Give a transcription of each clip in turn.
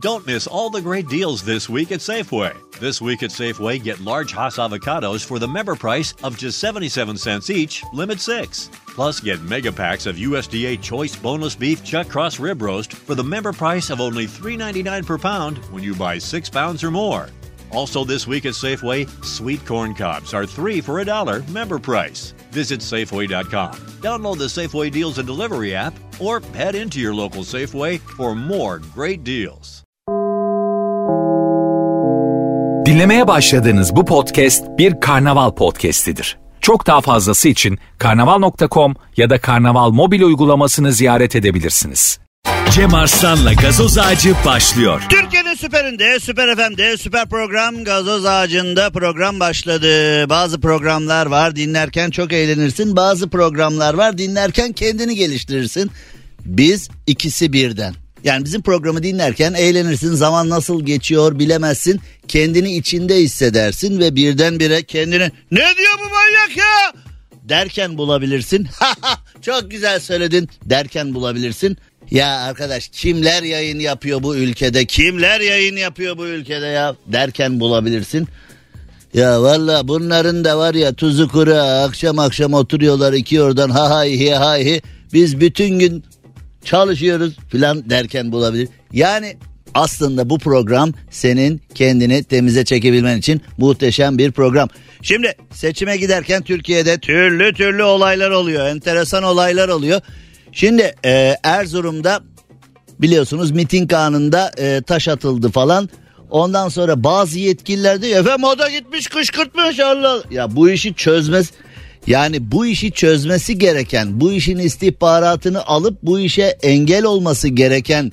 Don't miss all the great deals this week at Safeway. This week at Safeway, get large Hass avocados for the member price of just 77 cents each, limit six. Plus, get mega packs of USDA Choice Boneless Beef Chuck Cross Rib Roast for the member price of only $3.99 per pound when you buy six pounds or more. Also, this week at Safeway, sweet corn cobs are three for a dollar member price. Visit Safeway.com. Download the Safeway Deals and Delivery app or head into your local Safeway for more great deals. Dinlemeye başladığınız bu podcast bir karnaval podcastidir. Çok daha fazlası için karnaval.com ya da karnaval mobil uygulamasını ziyaret edebilirsiniz. Cem Arslan'la gazoz ağacı başlıyor. Türkiye'nin süperinde, süper FM'de, süper program gazoz ağacında program başladı. Bazı programlar var dinlerken çok eğlenirsin. Bazı programlar var dinlerken kendini geliştirirsin. Biz ikisi birden. Yani bizim programı dinlerken eğlenirsin. Zaman nasıl geçiyor bilemezsin. Kendini içinde hissedersin ve birdenbire kendini ne diyor bu manyak ya derken bulabilirsin. Çok güzel söyledin derken bulabilirsin. Ya arkadaş kimler yayın yapıyor bu ülkede? Kimler yayın yapıyor bu ülkede ya derken bulabilirsin. Ya valla bunların da var ya tuzu kuru akşam akşam oturuyorlar iki oradan ha hay hi hay hi. Biz bütün gün çalışıyoruz filan derken bulabilir. Yani aslında bu program senin kendini temize çekebilmen için muhteşem bir program. Şimdi seçime giderken Türkiye'de türlü türlü olaylar oluyor. Enteresan olaylar oluyor. Şimdi e, Erzurum'da biliyorsunuz miting anında e, taş atıldı falan. Ondan sonra bazı yetkililer diyor efendim o da gitmiş kışkırtmış Allah. Ya bu işi çözmez. Yani bu işi çözmesi gereken, bu işin istihbaratını alıp bu işe engel olması gereken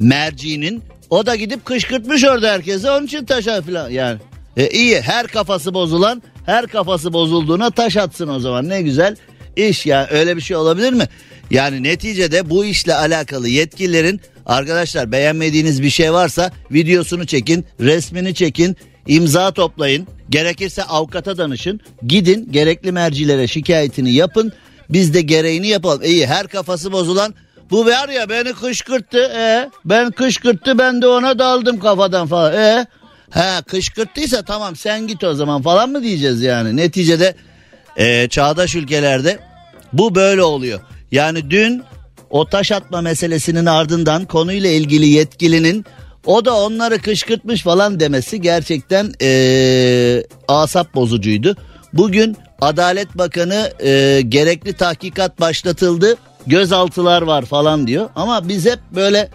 mercinin o da gidip kışkırtmış orada herkese onun için taş at falan yani. E, iyi her kafası bozulan her kafası bozulduğuna taş atsın o zaman ne güzel iş ya öyle bir şey olabilir mi? Yani neticede bu işle alakalı yetkililerin arkadaşlar beğenmediğiniz bir şey varsa videosunu çekin, resmini çekin, imza toplayın. Gerekirse avukata danışın. Gidin gerekli mercilere şikayetini yapın. Biz de gereğini yapalım. İyi her kafası bozulan bu var ya beni kışkırttı. E, ben kışkırttı ben de ona daldım kafadan falan. E, he kışkırttıysa tamam sen git o zaman falan mı diyeceğiz yani. Neticede e, çağdaş ülkelerde bu böyle oluyor. Yani dün o taş atma meselesinin ardından konuyla ilgili yetkilinin o da onları kışkırtmış falan demesi gerçekten ee, asap bozucuydu. Bugün Adalet Bakanı e, gerekli tahkikat başlatıldı gözaltılar var falan diyor. Ama biz hep böyle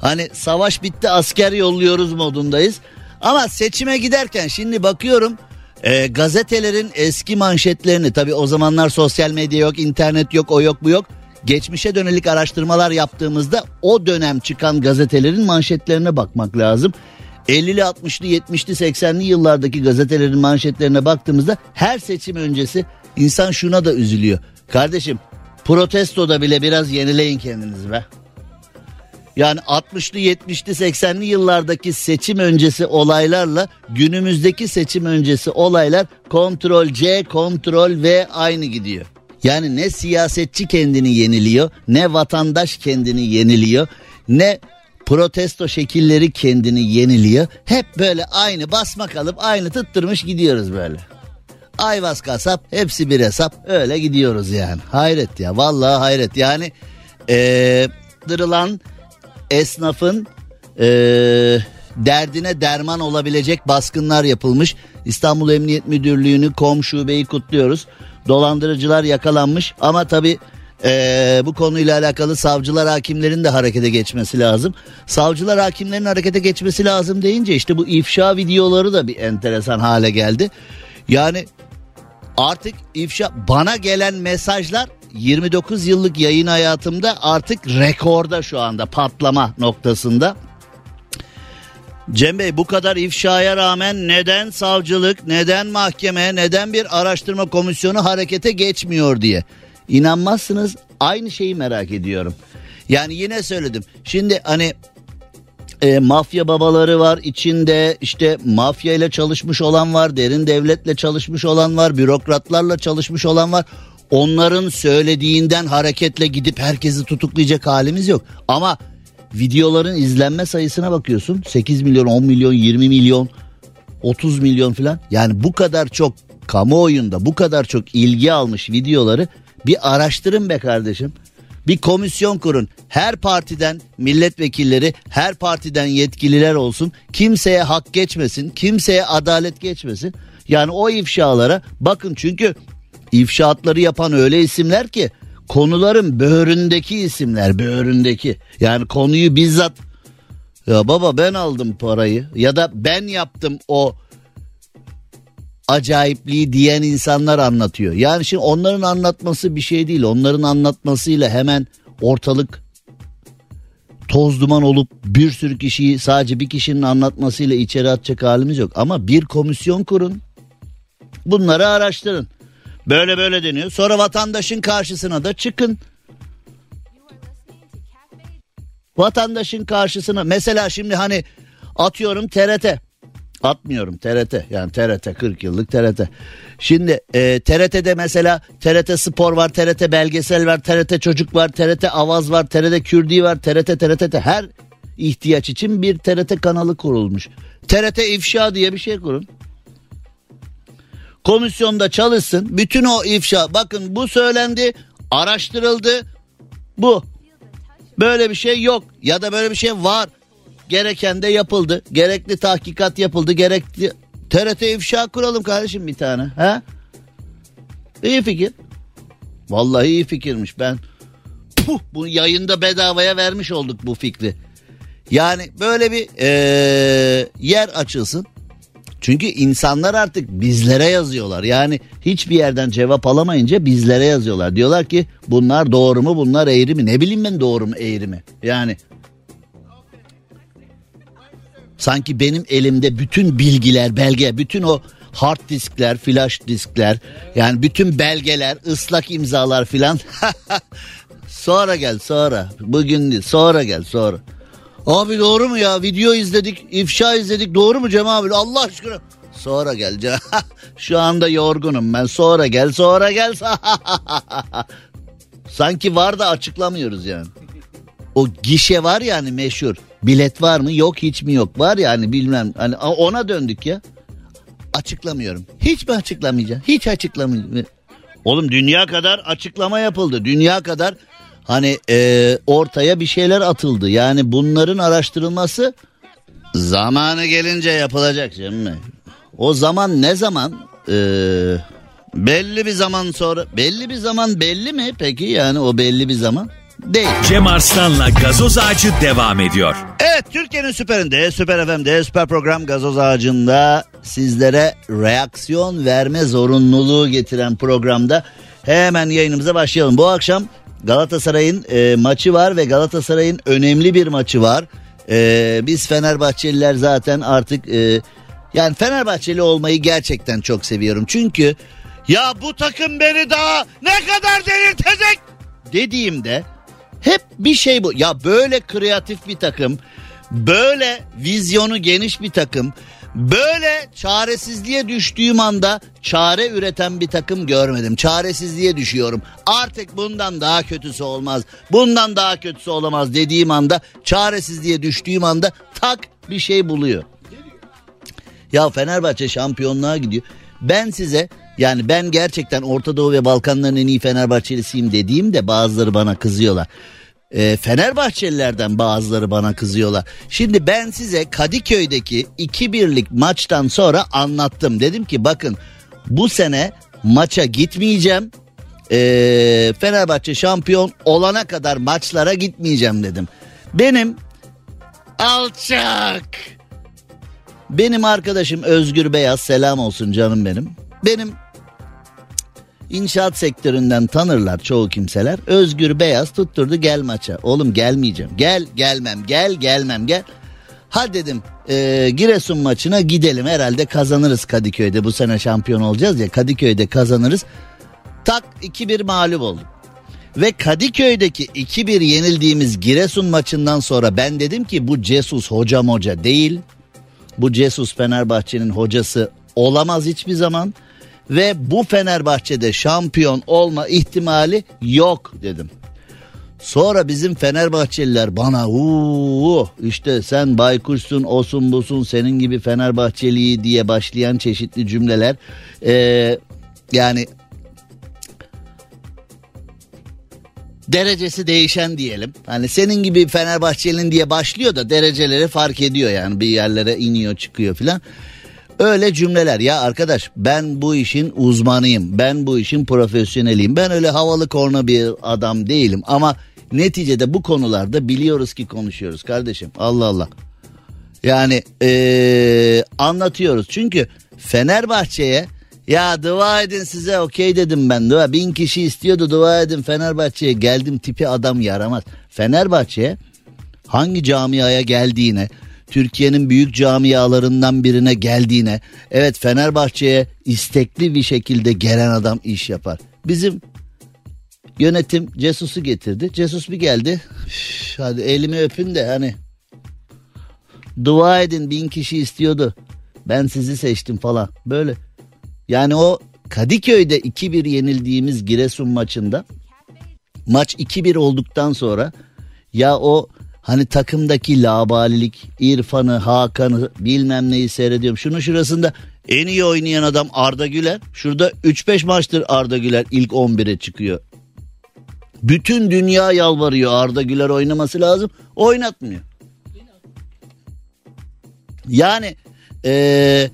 hani savaş bitti asker yolluyoruz modundayız. Ama seçime giderken şimdi bakıyorum e, gazetelerin eski manşetlerini tabi o zamanlar sosyal medya yok internet yok o yok bu yok. Geçmişe dönelik araştırmalar yaptığımızda o dönem çıkan gazetelerin manşetlerine bakmak lazım. 50'li 60'lı 70'li 80'li yıllardaki gazetelerin manşetlerine baktığımızda her seçim öncesi insan şuna da üzülüyor. Kardeşim protestoda bile biraz yenileyin kendinizi be. Yani 60'lı 70'li 80'li yıllardaki seçim öncesi olaylarla günümüzdeki seçim öncesi olaylar kontrol C kontrol V aynı gidiyor. Yani ne siyasetçi kendini yeniliyor ne vatandaş kendini yeniliyor ne protesto şekilleri kendini yeniliyor. Hep böyle aynı basmak alıp aynı tıttırmış gidiyoruz böyle. Ayvaz kasap hepsi bir hesap öyle gidiyoruz yani. Hayret ya vallahi hayret yani ee, dırılan esnafın ee, derdine derman olabilecek baskınlar yapılmış. İstanbul Emniyet Müdürlüğü'nü kom şubeyi kutluyoruz. Dolandırıcılar yakalanmış ama tabi ee, bu konuyla alakalı savcılar hakimlerin de harekete geçmesi lazım. Savcılar hakimlerin harekete geçmesi lazım deyince işte bu ifşa videoları da bir enteresan hale geldi. Yani artık ifşa bana gelen mesajlar 29 yıllık yayın hayatımda artık rekorda şu anda patlama noktasında. Cem Bey bu kadar ifşaya rağmen neden savcılık, neden mahkeme, neden bir araştırma komisyonu harekete geçmiyor diye. İnanmazsınız aynı şeyi merak ediyorum. Yani yine söyledim. Şimdi hani e, mafya babaları var içinde işte mafya ile çalışmış olan var derin devletle çalışmış olan var bürokratlarla çalışmış olan var onların söylediğinden hareketle gidip herkesi tutuklayacak halimiz yok ama videoların izlenme sayısına bakıyorsun. 8 milyon, 10 milyon, 20 milyon, 30 milyon falan. Yani bu kadar çok kamuoyunda bu kadar çok ilgi almış videoları bir araştırın be kardeşim. Bir komisyon kurun. Her partiden milletvekilleri, her partiden yetkililer olsun. Kimseye hak geçmesin, kimseye adalet geçmesin. Yani o ifşalara bakın çünkü ifşaatları yapan öyle isimler ki konuların böğründeki isimler, böğründeki. Yani konuyu bizzat ya baba ben aldım parayı ya da ben yaptım o acayipliği diyen insanlar anlatıyor. Yani şimdi onların anlatması bir şey değil. Onların anlatmasıyla hemen ortalık toz duman olup bir sürü kişiyi sadece bir kişinin anlatmasıyla içeri atacak halimiz yok. Ama bir komisyon kurun. Bunları araştırın. Böyle böyle deniyor. Sonra vatandaşın karşısına da çıkın. Vatandaşın karşısına mesela şimdi hani atıyorum TRT Atmıyorum TRT yani TRT 40 yıllık TRT. Şimdi e, TRT'de mesela TRT Spor var, TRT Belgesel var, TRT Çocuk var, TRT Avaz var, TRT Kürdi var, TRT TRT her ihtiyaç için bir TRT kanalı kurulmuş. TRT ifşa diye bir şey kurun. Komisyonda çalışsın. Bütün o ifşa bakın bu söylendi, araştırıldı. Bu. Böyle bir şey yok ya da böyle bir şey var. Gereken de yapıldı. Gerekli tahkikat yapıldı. Gerekli TRT ifşa kuralım kardeşim bir tane. Ha? İyi fikir. Vallahi iyi fikirmiş. Ben puh, bu yayında bedavaya vermiş olduk bu fikri. Yani böyle bir ee, yer açılsın. Çünkü insanlar artık bizlere yazıyorlar. Yani hiçbir yerden cevap alamayınca bizlere yazıyorlar. Diyorlar ki bunlar doğru mu bunlar eğri mi? Ne bileyim ben doğru mu eğri mi? Yani Sanki benim elimde bütün bilgiler, belge, bütün o hard diskler, flash diskler, yani bütün belgeler, ıslak imzalar filan. sonra gel sonra. Bugün değil, sonra gel sonra. Abi doğru mu ya? Video izledik, ifşa izledik. Doğru mu Cem abi? Allah aşkına. Sonra gel. Şu anda yorgunum ben. Sonra gel, sonra gel. Sanki var da açıklamıyoruz yani. O gişe var yani meşhur. Bilet var mı? Yok hiç mi yok? Var yani bilmem. Hani ona döndük ya. Açıklamıyorum. Hiç mi açıklamayacağım? Hiç açıklamayacağım. Oğlum dünya kadar açıklama yapıldı. Dünya kadar hani e, ortaya bir şeyler atıldı. Yani bunların araştırılması zamanı gelince yapılacak canım. O zaman ne zaman? E, belli bir zaman sonra. Belli bir zaman belli mi peki yani o belli bir zaman? değil. Cem Arslan'la gazoz ağacı devam ediyor. Evet Türkiye'nin süperinde, süper FM'de, süper program gazoz ağacında sizlere reaksiyon verme zorunluluğu getiren programda hemen yayınımıza başlayalım. Bu akşam Galatasaray'ın e, maçı var ve Galatasaray'ın önemli bir maçı var. E, biz Fenerbahçeliler zaten artık e, yani Fenerbahçeli olmayı gerçekten çok seviyorum. Çünkü ya bu takım beni daha ne kadar delirtecek dediğimde hep bir şey bu. Ya böyle kreatif bir takım, böyle vizyonu geniş bir takım, böyle çaresizliğe düştüğüm anda çare üreten bir takım görmedim. Çaresizliğe düşüyorum. Artık bundan daha kötüsü olmaz. Bundan daha kötüsü olamaz dediğim anda çaresizliğe düştüğüm anda tak bir şey buluyor. Ya Fenerbahçe şampiyonluğa gidiyor. Ben size yani ben gerçekten Orta Doğu ve Balkanların en iyi Fenerbahçelisiyim dediğimde bazıları bana kızıyorlar e, Fenerbahçelilerden bazıları bana kızıyorlar. Şimdi ben size Kadıköy'deki 2-1'lik maçtan sonra anlattım. Dedim ki bakın bu sene maça gitmeyeceğim. E, Fenerbahçe şampiyon olana kadar maçlara gitmeyeceğim dedim. Benim alçak. Benim arkadaşım Özgür Beyaz selam olsun canım benim. Benim İnşaat sektöründen tanırlar çoğu kimseler. Özgür Beyaz tutturdu gel maça. Oğlum gelmeyeceğim. Gel gelmem gel gelmem gel. Ha dedim e, Giresun maçına gidelim herhalde kazanırız Kadıköy'de bu sene şampiyon olacağız ya Kadıköy'de kazanırız. Tak 2-1 mağlup oldum. Ve Kadıköy'deki 2-1 yenildiğimiz Giresun maçından sonra ben dedim ki bu Cesus hocam hoca değil. Bu Cesus Fenerbahçe'nin hocası olamaz hiçbir zaman ve bu Fenerbahçe'de şampiyon olma ihtimali yok dedim. Sonra bizim Fenerbahçeliler bana uuu işte sen baykuşsun osun busun senin gibi Fenerbahçeliyi diye başlayan çeşitli cümleler. Ee, yani derecesi değişen diyelim. Hani senin gibi Fenerbahçelinin diye başlıyor da dereceleri fark ediyor yani bir yerlere iniyor çıkıyor filan. Öyle cümleler ya arkadaş ben bu işin uzmanıyım. Ben bu işin profesyoneliyim. Ben öyle havalı korna bir adam değilim ama neticede bu konularda biliyoruz ki konuşuyoruz kardeşim. Allah Allah. Yani ee, anlatıyoruz çünkü Fenerbahçe'ye ya dua edin size okey dedim ben dua. Bin kişi istiyordu dua edin Fenerbahçe'ye geldim tipi adam yaramaz. Fenerbahçe'ye hangi camiaya geldiğine Türkiye'nin büyük camialarından birine geldiğine evet Fenerbahçe'ye istekli bir şekilde gelen adam iş yapar. Bizim yönetim Cesus'u getirdi. Cesus bir geldi. Üf, hadi elimi öpün de hani dua edin bin kişi istiyordu. Ben sizi seçtim falan böyle. Yani o Kadıköy'de 2-1 yenildiğimiz Giresun maçında maç 2-1 olduktan sonra ya o hani takımdaki labalilik, İrfan'ı, Hakan'ı bilmem neyi seyrediyorum. Şunun şurasında en iyi oynayan adam Arda Güler. Şurada 3-5 maçtır Arda Güler ilk 11'e çıkıyor. Bütün dünya yalvarıyor Arda Güler oynaması lazım. Oynatmıyor. Yani eee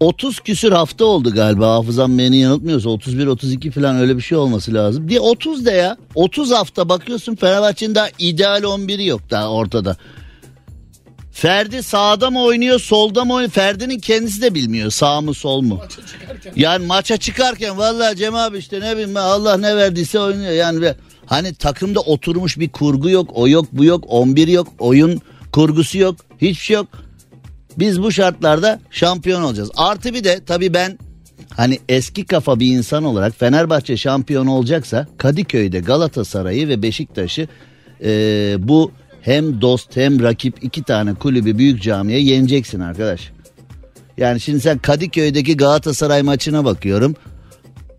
30 küsür hafta oldu galiba hafızam beni yanıltmıyorsa 31-32 falan öyle bir şey olması lazım. Diye 30 de ya 30 hafta bakıyorsun Fenerbahçe'nin daha ideal 11'i yok daha ortada. Ferdi sağda mı oynuyor solda mı oynuyor Ferdi'nin kendisi de bilmiyor sağ mı sol mu. Maça yani maça çıkarken vallahi Cem abi işte ne bileyim Allah ne verdiyse oynuyor yani hani takımda oturmuş bir kurgu yok o yok bu yok 11 yok oyun kurgusu yok hiçbir şey yok. Biz bu şartlarda şampiyon olacağız. Artı bir de tabii ben hani eski kafa bir insan olarak Fenerbahçe şampiyon olacaksa Kadıköy'de Galatasaray'ı ve Beşiktaş'ı e, bu hem dost hem rakip iki tane kulübü büyük camiye yeneceksin arkadaş. Yani şimdi sen Kadıköy'deki Galatasaray maçına bakıyorum.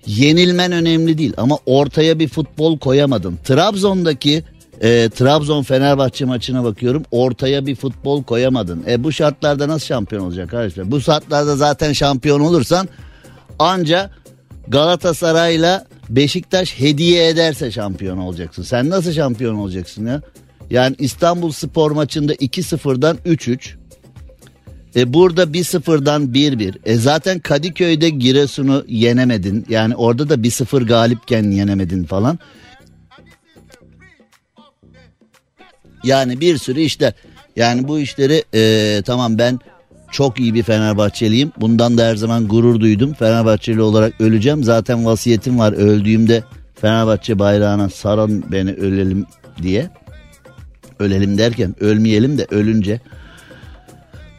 Yenilmen önemli değil ama ortaya bir futbol koyamadın. Trabzon'daki e, Trabzon Fenerbahçe maçına bakıyorum. Ortaya bir futbol koyamadın. E bu şartlarda nasıl şampiyon olacak arkadaşlar? Bu şartlarda zaten şampiyon olursan anca Galatasaray'la Beşiktaş hediye ederse şampiyon olacaksın. Sen nasıl şampiyon olacaksın ya? Yani İstanbul Spor maçında 2-0'dan 3-3. E burada 1-0'dan 1-1. E zaten Kadıköy'de Giresun'u yenemedin. Yani orada da 1-0 galipken yenemedin falan. Yani bir sürü işler. Yani bu işleri e, tamam ben çok iyi bir Fenerbahçeliyim. Bundan da her zaman gurur duydum. Fenerbahçeli olarak öleceğim. Zaten vasiyetim var öldüğümde Fenerbahçe bayrağına saran beni ölelim diye. Ölelim derken ölmeyelim de ölünce.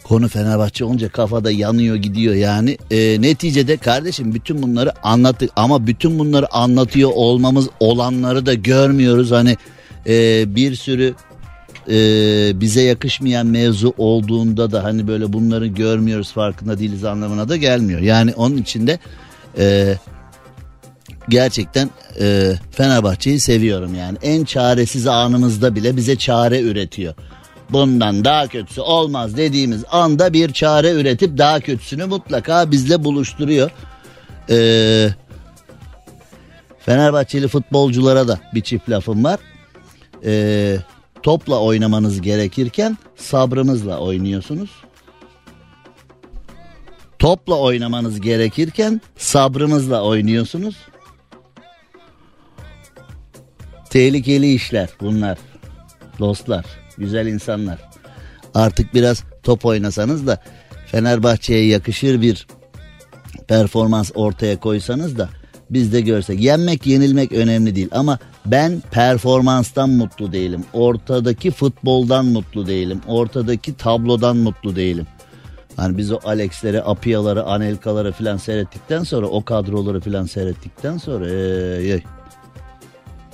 Konu Fenerbahçe olunca kafada yanıyor gidiyor yani. E, neticede kardeşim bütün bunları anlattık ama bütün bunları anlatıyor olmamız olanları da görmüyoruz. Hani e, bir sürü e, bize yakışmayan mevzu olduğunda da hani böyle bunları görmüyoruz farkında değiliz anlamına da gelmiyor. Yani onun içinde e, gerçekten e, Fenerbahçe'yi seviyorum yani en çaresiz anımızda bile bize çare üretiyor. Bundan daha kötüsü olmaz dediğimiz anda bir çare üretip daha kötüsünü mutlaka bizle buluşturuyor. Ee, Fenerbahçeli futbolculara da bir çift lafım var. Ee, topla oynamanız gerekirken sabrınızla oynuyorsunuz. Topla oynamanız gerekirken sabrınızla oynuyorsunuz. Tehlikeli işler bunlar. Dostlar, güzel insanlar. Artık biraz top oynasanız da Fenerbahçe'ye yakışır bir performans ortaya koysanız da biz de görsek. Yenmek yenilmek önemli değil ama ben performanstan mutlu değilim. Ortadaki futboldan mutlu değilim. Ortadaki tablodan mutlu değilim. Hani biz o Alex'leri, Apia'ları, Anelka'ları falan seyrettikten sonra o kadroları falan seyrettikten sonra ee, ee.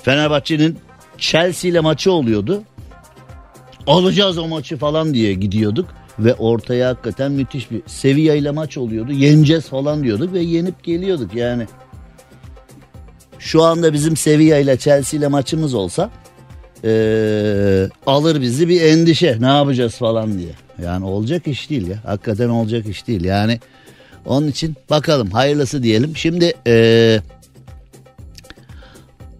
Fenerbahçe'nin Chelsea ile maçı oluyordu. Alacağız o maçı falan diye gidiyorduk ve ortaya hakikaten müthiş bir Sevilla ile maç oluyordu. Yeneceğiz falan diyorduk ve yenip geliyorduk yani. Şu anda bizim Sevilla ile Chelsea ile maçımız olsa Ee, alır bizi bir endişe ne yapacağız falan diye. Yani olacak iş değil ya. Hakikaten olacak iş değil. Yani onun için bakalım hayırlısı diyelim. Şimdi ee,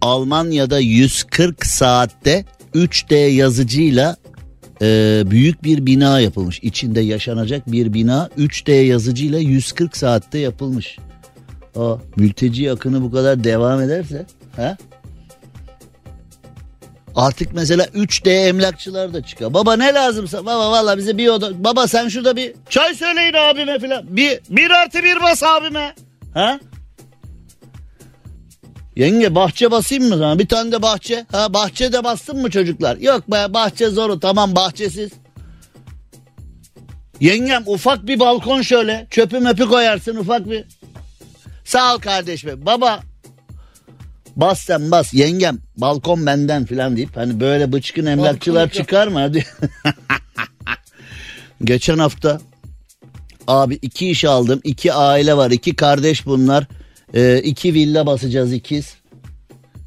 Almanya'da 140 saatte 3D yazıcıyla e, büyük bir bina yapılmış. İçinde yaşanacak bir bina 3D yazıcıyla 140 saatte yapılmış. O mülteci akını bu kadar devam ederse ha? Artık mesela 3D emlakçılar da çıkıyor. Baba ne lazımsa baba valla bize bir oda. Baba sen şurada bir çay söyleyin abime filan. Bir, bir artı bir bas abime. Ha? Yenge bahçe basayım mı sana? Bir tane de bahçe. Ha bahçe de bastın mı çocuklar? Yok be bahçe zoru tamam bahçesiz. Yengem ufak bir balkon şöyle. Çöpü möpü koyarsın ufak bir. Sağ ol kardeşim. Baba bas sen bas yengem balkon benden filan deyip hani böyle bıçkın emlakçılar çıkar mı? Hadi. Geçen hafta abi iki iş aldım. iki aile var. iki kardeş bunlar. Ee, iki villa basacağız ikiz.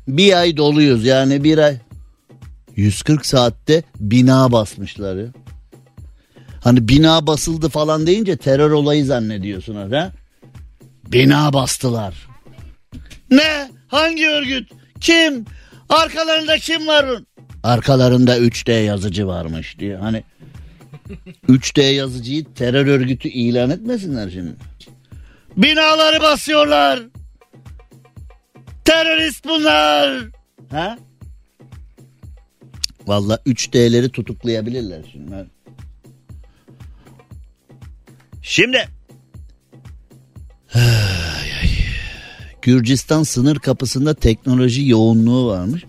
Bir ay doluyuz yani bir ay. 140 saatte bina basmışlar ya. Hani bina basıldı falan deyince terör olayı zannediyorsun ha? Bina bastılar. Ne? Hangi örgüt? Kim? Arkalarında kim var? Arkalarında 3D yazıcı varmış diye. Hani 3D yazıcıyı terör örgütü ilan etmesinler şimdi. Binaları basıyorlar. Terörist bunlar. Ha? Valla 3D'leri tutuklayabilirler şimdi. Şimdi Gürcistan sınır kapısında teknoloji yoğunluğu varmış.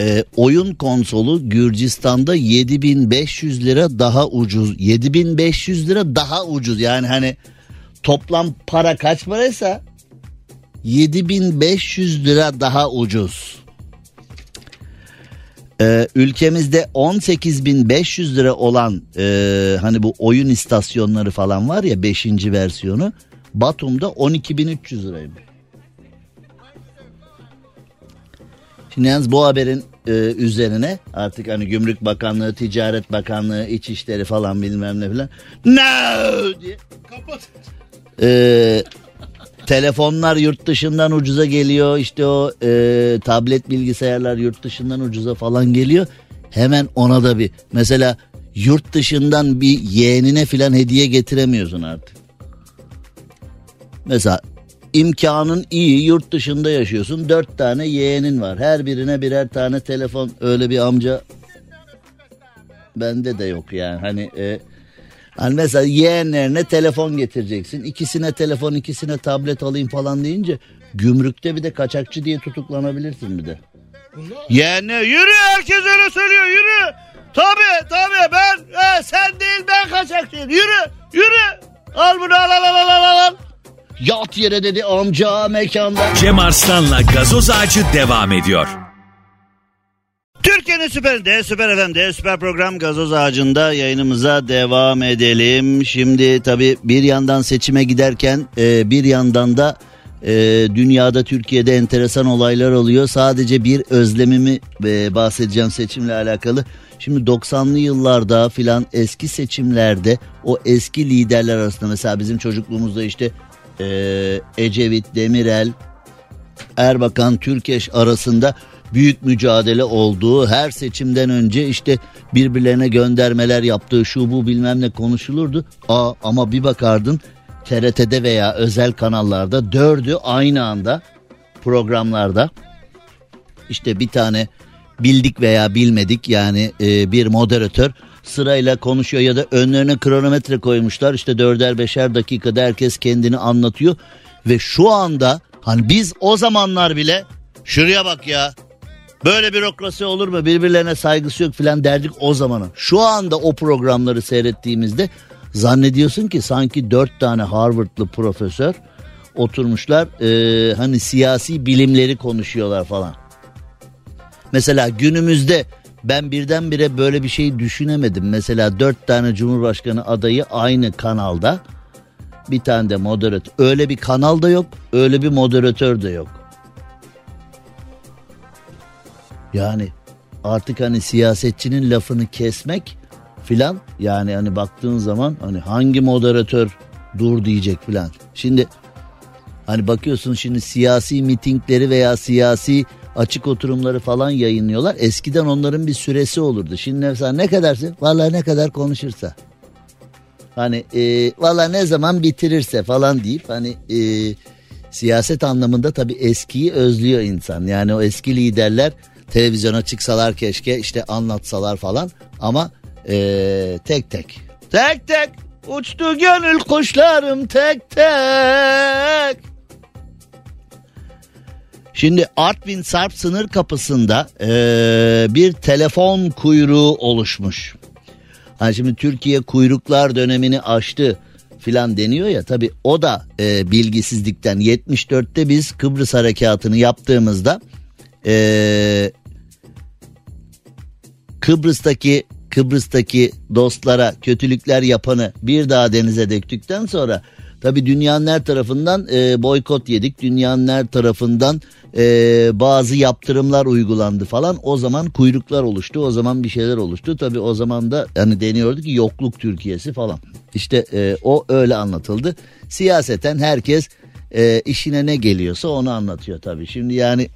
Ee, oyun konsolu Gürcistan'da 7500 lira daha ucuz. 7500 lira daha ucuz. Yani hani toplam para kaç paraysa 7500 lira daha ucuz. Ee, ülkemizde 18.500 lira olan e, hani bu oyun istasyonları falan var ya 5. versiyonu Batum'da 12.300 liraymış. Şimdi yalnız bu haberin e, üzerine artık hani Gümrük Bakanlığı, Ticaret Bakanlığı, İçişleri falan bilmem ne falan. No! diye. Kapat. E, telefonlar yurt dışından ucuza geliyor. İşte o e, tablet bilgisayarlar yurt dışından ucuza falan geliyor. Hemen ona da bir mesela yurt dışından bir yeğenine filan hediye getiremiyorsun artık. Mesela imkanın iyi yurt dışında yaşıyorsun dört tane yeğenin var her birine birer tane telefon öyle bir amca bende de yok yani hani e, hani mesela yeğenlerine telefon getireceksin ikisine telefon ikisine tablet alayım falan deyince gümrükte bir de kaçakçı diye tutuklanabilirsin bir de. Yeğenine yürü herkes öyle söylüyor yürü. Tabi tabi ben e, sen değil ben kaçakçıyım yürü yürü al bunu al al al al al. Yat yere dedi amca mekanda. Cem Arslan'la gazoz ağacı devam ediyor. Türkiye'nin süperinde, süper FM'de, süper program gazoz ağacında yayınımıza devam edelim. Şimdi tabii bir yandan seçime giderken e, bir yandan da e, dünyada Türkiye'de enteresan olaylar oluyor. Sadece bir özlemimi e, bahsedeceğim seçimle alakalı. Şimdi 90'lı yıllarda filan eski seçimlerde o eski liderler arasında mesela bizim çocukluğumuzda işte e, Ecevit, Demirel, Erbakan, Türkeş arasında büyük mücadele olduğu her seçimden önce işte birbirlerine göndermeler yaptığı şu bu bilmem ne konuşulurdu. Aa, ama bir bakardın TRT'de veya özel kanallarda dördü aynı anda programlarda işte bir tane bildik veya bilmedik yani e, bir moderatör sırayla konuşuyor ya da önlerine kronometre koymuşlar işte dörder beşer dakikada herkes kendini anlatıyor ve şu anda hani biz o zamanlar bile şuraya bak ya böyle bürokrasi olur mu birbirlerine saygısı yok filan derdik o zamanı. Şu anda o programları seyrettiğimizde zannediyorsun ki sanki dört tane Harvard'lı profesör oturmuşlar e, hani siyasi bilimleri konuşuyorlar falan. Mesela günümüzde ben birdenbire böyle bir şey düşünemedim. Mesela dört tane Cumhurbaşkanı adayı aynı kanalda. Bir tane de moderatör. Öyle bir kanal da yok. Öyle bir moderatör de yok. Yani artık hani siyasetçinin lafını kesmek filan yani hani baktığın zaman hani hangi moderatör dur diyecek filan. Şimdi hani bakıyorsun şimdi siyasi mitingleri veya siyasi açık oturumları falan yayınlıyorlar. Eskiden onların bir süresi olurdu. Şimdi mesela ne kadarsın? Vallahi ne kadar konuşursa. Hani e, valla ne zaman bitirirse falan deyip hani e, siyaset anlamında tabii eskiyi özlüyor insan. Yani o eski liderler televizyona çıksalar keşke işte anlatsalar falan ama e, tek tek tek tek uçtu gönül kuşlarım tek tek. Şimdi Artvin Sarp sınır kapısında e, bir telefon kuyruğu oluşmuş. Hani şimdi Türkiye kuyruklar dönemini aştı filan deniyor ya tabi o da e, bilgisizlikten 74'te biz Kıbrıs harekatını yaptığımızda e, Kıbrıs'taki Kıbrıs'taki dostlara kötülükler yapanı bir daha denize döktükten sonra tabi dünyanın her tarafından e, boykot yedik. Dünyanın her tarafından e, bazı yaptırımlar uygulandı falan. O zaman kuyruklar oluştu. O zaman bir şeyler oluştu. Tabi o zaman da hani deniyordu ki yokluk Türkiye'si falan. İşte e, o öyle anlatıldı. Siyaseten herkes e, işine ne geliyorsa onu anlatıyor tabi. Şimdi yani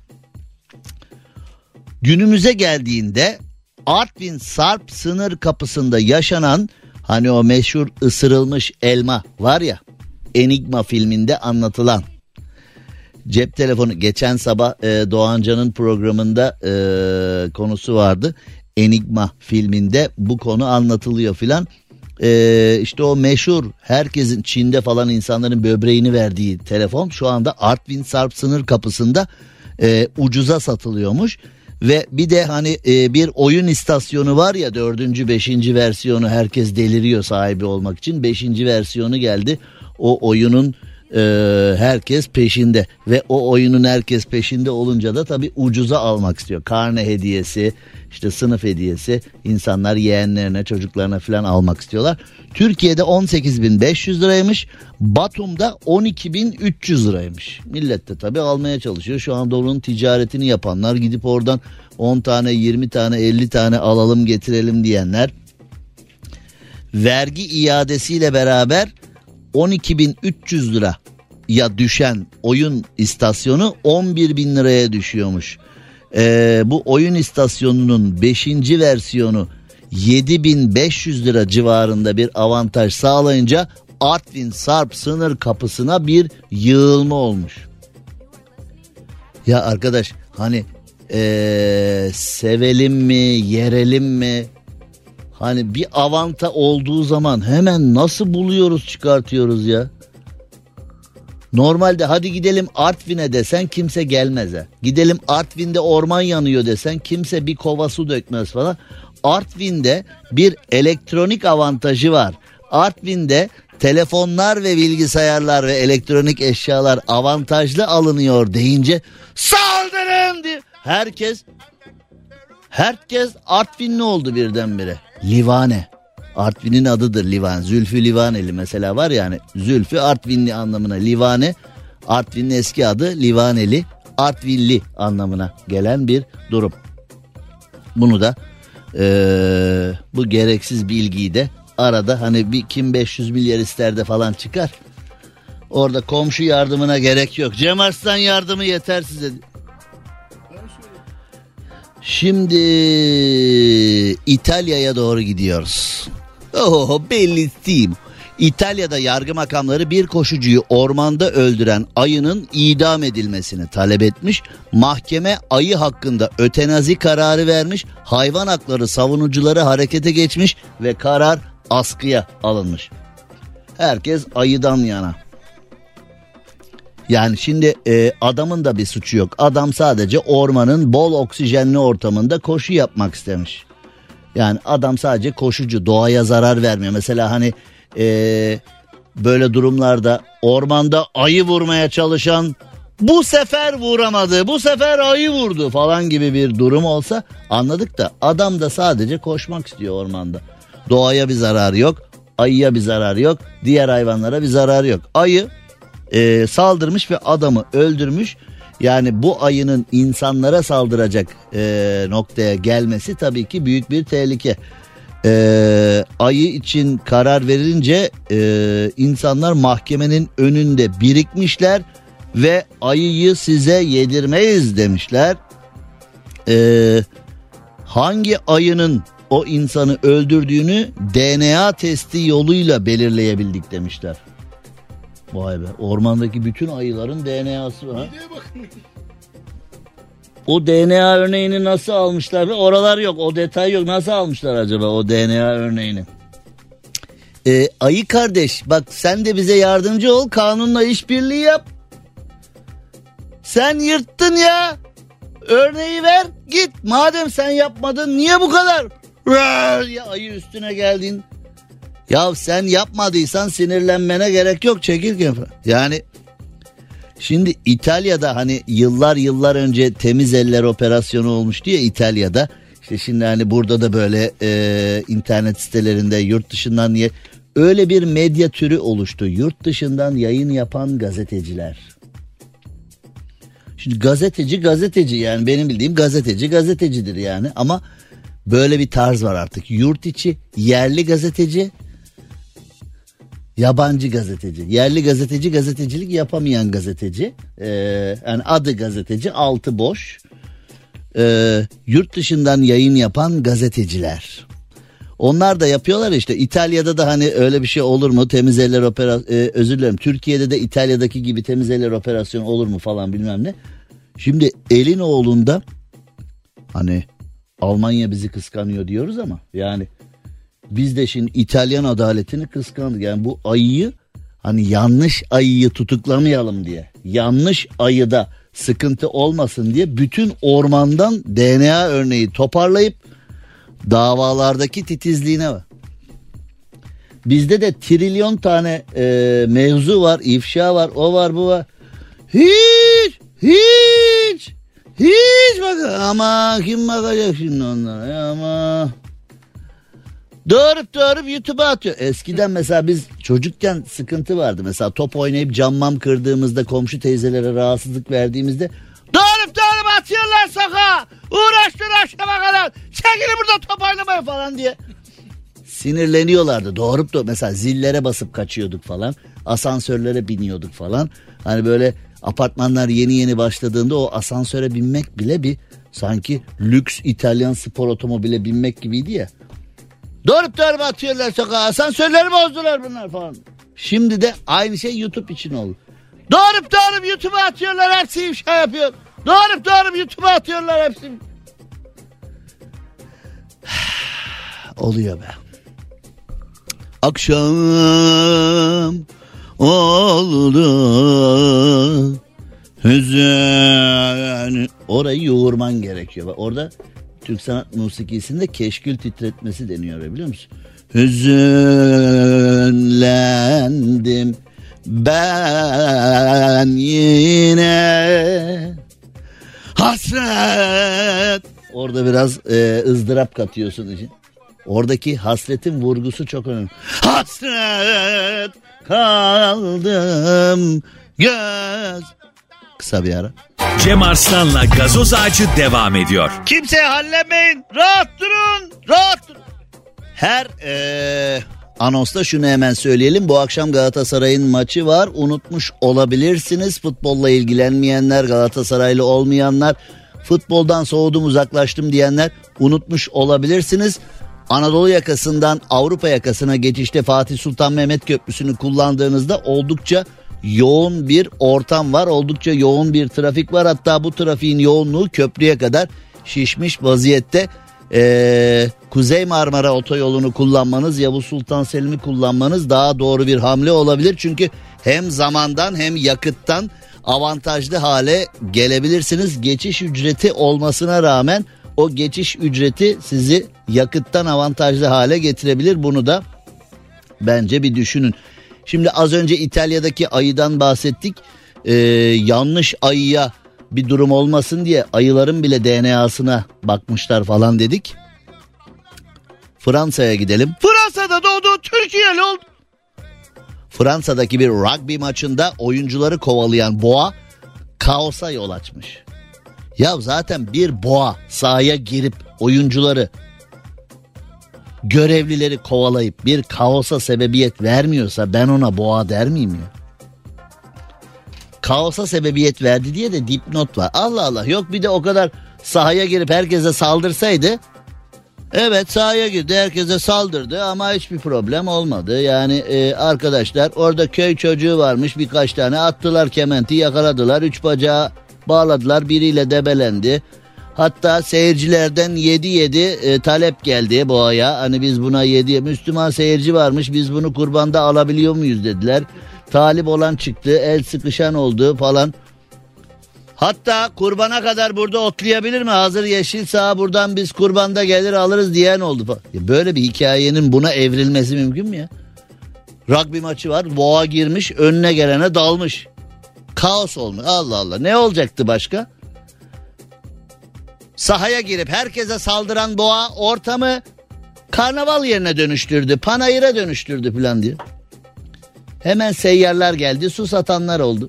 günümüze geldiğinde Artvin Sarp sınır kapısında yaşanan hani o meşhur ısırılmış elma var ya Enigma filminde anlatılan cep telefonu geçen sabah e, Doğancan'ın programında e, konusu vardı. Enigma filminde bu konu anlatılıyor filan. E, işte o meşhur herkesin Çin'de falan insanların böbreğini verdiği telefon şu anda Artvin Sarp sınır kapısında e, ucuza satılıyormuş. Ve bir de hani e, bir oyun istasyonu var ya dördüncü beşinci versiyonu herkes deliriyor sahibi olmak için. Beşinci versiyonu geldi o oyunun e, herkes peşinde ve o oyunun herkes peşinde olunca da tabii ucuza almak istiyor. Karne hediyesi işte sınıf hediyesi insanlar yeğenlerine çocuklarına falan almak istiyorlar. Türkiye'de 18.500 liraymış Batum'da 12.300 liraymış. Millet de tabii almaya çalışıyor. Şu anda onun ticaretini yapanlar gidip oradan 10 tane 20 tane 50 tane alalım getirelim diyenler vergi iadesiyle beraber 12.300 lira ya düşen oyun istasyonu 11 bin liraya düşüyormuş. Ee, bu oyun istasyonunun 5. versiyonu 7500 lira civarında bir avantaj sağlayınca Artvin Sarp sınır kapısına bir yığılma olmuş. Ya arkadaş hani ee, sevelim mi yerelim mi Hani bir avanta olduğu zaman hemen nasıl buluyoruz çıkartıyoruz ya. Normalde hadi gidelim Artvin'e desen kimse gelmez ha. Gidelim Artvin'de orman yanıyor desen kimse bir kova su dökmez falan. Artvin'de bir elektronik avantajı var. Artvin'de telefonlar ve bilgisayarlar ve elektronik eşyalar avantajlı alınıyor deyince saldırın diye herkes herkes Artvinli oldu birdenbire. Livane. Artvin'in adıdır Livan. Zülfü Livaneli mesela var yani. Zülfü Artvinli anlamına. Livane Artvin'in eski adı Livaneli. Artvinli anlamına gelen bir durum. Bunu da ee, bu gereksiz bilgiyi de arada hani bir kim 500 milyar ister de falan çıkar. Orada komşu yardımına gerek yok. Cem Arslan yardımı yeter size. Şimdi İtalya'ya doğru gidiyoruz. Oh bellissimo. İtalya'da yargı makamları bir koşucuyu ormanda öldüren ayının idam edilmesini talep etmiş. Mahkeme ayı hakkında ötenazi kararı vermiş. Hayvan hakları savunucuları harekete geçmiş ve karar askıya alınmış. Herkes ayıdan yana. Yani şimdi e, adamın da bir suçu yok. Adam sadece ormanın bol oksijenli ortamında koşu yapmak istemiş. Yani adam sadece koşucu doğaya zarar vermiyor. Mesela hani e, böyle durumlarda ormanda ayı vurmaya çalışan bu sefer vuramadı bu sefer ayı vurdu falan gibi bir durum olsa anladık da adam da sadece koşmak istiyor ormanda. Doğaya bir zararı yok ayıya bir zararı yok diğer hayvanlara bir zararı yok. Ayı e, saldırmış ve adamı öldürmüş. Yani bu ayının insanlara saldıracak e, noktaya gelmesi tabii ki büyük bir tehlike. E, ayı için karar verince e, insanlar mahkemenin önünde birikmişler ve ayıyı size yedirmeyiz demişler. E, hangi ayının o insanı öldürdüğünü DNA testi yoluyla belirleyebildik demişler. Vay be ormandaki bütün ayıların DNA'sı var. O DNA örneğini nasıl almışlar? Oralar yok o detay yok. Nasıl almışlar acaba o DNA örneğini? Ee, ayı kardeş bak sen de bize yardımcı ol kanunla işbirliği yap. Sen yırttın ya. Örneği ver git. Madem sen yapmadın niye bu kadar? Ya ayı üstüne geldin. Ya sen yapmadıysan sinirlenmene gerek yok çekirge. Yani şimdi İtalya'da hani yıllar yıllar önce temiz eller operasyonu olmuştu ya İtalya'da. İşte şimdi hani burada da böyle e, internet sitelerinde yurt dışından niye öyle bir medya türü oluştu. Yurt dışından yayın yapan gazeteciler. Şimdi gazeteci gazeteci yani benim bildiğim gazeteci gazetecidir yani ama böyle bir tarz var artık. Yurt içi yerli gazeteci yabancı gazeteci. Yerli gazeteci gazetecilik yapamayan gazeteci. Ee, yani adı gazeteci altı boş. Ee, yurt dışından yayın yapan gazeteciler. Onlar da yapıyorlar işte İtalya'da da hani öyle bir şey olur mu temiz eller operasyonu e, özür dilerim Türkiye'de de İtalya'daki gibi temiz eller operasyonu olur mu falan bilmem ne. Şimdi elin oğlunda hani Almanya bizi kıskanıyor diyoruz ama yani biz de şimdi İtalyan adaletini kıskandık. Yani bu ayıyı hani yanlış ayıyı tutuklamayalım diye. Yanlış ayıda sıkıntı olmasın diye bütün ormandan DNA örneği toparlayıp davalardaki titizliğine var. Bizde de trilyon tane e, mevzu var, ifşa var, o var, bu var. Hiç, hiç, hiç bak ama kim bakacak şimdi onlara ama Doğrup doğrup YouTube'a atıyor. Eskiden mesela biz çocukken sıkıntı vardı. Mesela top oynayıp cammam kırdığımızda komşu teyzelere rahatsızlık verdiğimizde doğrup doğrup atıyorlar sokağa. Uğraştır akşama kadar. Çekilin burada top oynamaya falan diye. Sinirleniyorlardı. Doğrup da mesela zillere basıp kaçıyorduk falan. Asansörlere biniyorduk falan. Hani böyle apartmanlar yeni yeni başladığında o asansöre binmek bile bir sanki lüks İtalyan spor otomobile binmek gibiydi ya. Dörp dörp atıyorlar sokağa. Asansörleri bozdular bunlar falan. Şimdi de aynı şey YouTube için oldu. Doğrup doğrup YouTube'a atıyorlar hepsi ifşa yapıyor. Doğrup doğrup YouTube'a atıyorlar hepsi. Oluyor be. Akşam oldu hüzün. Orayı yoğurman gerekiyor. Orada Türk sanat musikisinde keşkül titretmesi deniyor biliyor musun? Hüzünlendim ben yine hasret. Orada biraz e, ızdırap katıyorsun için. Oradaki hasretin vurgusu çok önemli. Hasret kaldım göz. Kısa bir ara. Cem Arslan'la gazoz ağacı devam ediyor. Kimseye hallemeyin. Rahat durun. Rahat durun. Her ee, anonsta şunu hemen söyleyelim. Bu akşam Galatasaray'ın maçı var. Unutmuş olabilirsiniz. Futbolla ilgilenmeyenler, Galatasaraylı olmayanlar, futboldan soğudum uzaklaştım diyenler unutmuş olabilirsiniz. Anadolu yakasından Avrupa yakasına geçişte Fatih Sultan Mehmet Köprüsü'nü kullandığınızda oldukça yoğun bir ortam var. Oldukça yoğun bir trafik var. Hatta bu trafiğin yoğunluğu köprüye kadar şişmiş vaziyette. Ee, Kuzey Marmara otoyolunu kullanmanız, Yavuz Sultan Selim'i kullanmanız daha doğru bir hamle olabilir. Çünkü hem zamandan hem yakıttan avantajlı hale gelebilirsiniz. Geçiş ücreti olmasına rağmen o geçiş ücreti sizi yakıttan avantajlı hale getirebilir. Bunu da bence bir düşünün. Şimdi az önce İtalya'daki ayıdan bahsettik. Ee, yanlış ayıya bir durum olmasın diye ayıların bile DNA'sına bakmışlar falan dedik. Fransa'ya gidelim. Fransa'da doğdu Türkiye'li oldu. Fransa'daki bir rugby maçında oyuncuları kovalayan boğa kaosa yol açmış. Ya zaten bir boğa sahaya girip oyuncuları görevlileri kovalayıp bir kaosa sebebiyet vermiyorsa ben ona boğa der miyim ya? Kaosa sebebiyet verdi diye de dipnot var. Allah Allah yok bir de o kadar sahaya girip herkese saldırsaydı Evet sahaya girdi herkese saldırdı ama hiçbir problem olmadı. Yani e, arkadaşlar orada köy çocuğu varmış birkaç tane attılar kementi yakaladılar. Üç bacağı bağladılar biriyle debelendi. Hatta seyircilerden 7-7 e, talep geldi boğaya. Hani biz buna 7 Müslüman seyirci varmış biz bunu kurbanda alabiliyor muyuz dediler. Talip olan çıktı el sıkışan oldu falan. Hatta kurbana kadar burada otlayabilir mi? Hazır yeşil sağ buradan biz kurbanda gelir alırız diyen oldu böyle bir hikayenin buna evrilmesi mümkün mü ya? Rugby maçı var. Boğa girmiş önüne gelene dalmış. Kaos olmuş. Allah Allah. Ne olacaktı başka? Sahaya girip herkese saldıran boğa ortamı karnaval yerine dönüştürdü. Panayır'a dönüştürdü falan diye. Hemen seyyarlar geldi. Su satanlar oldu.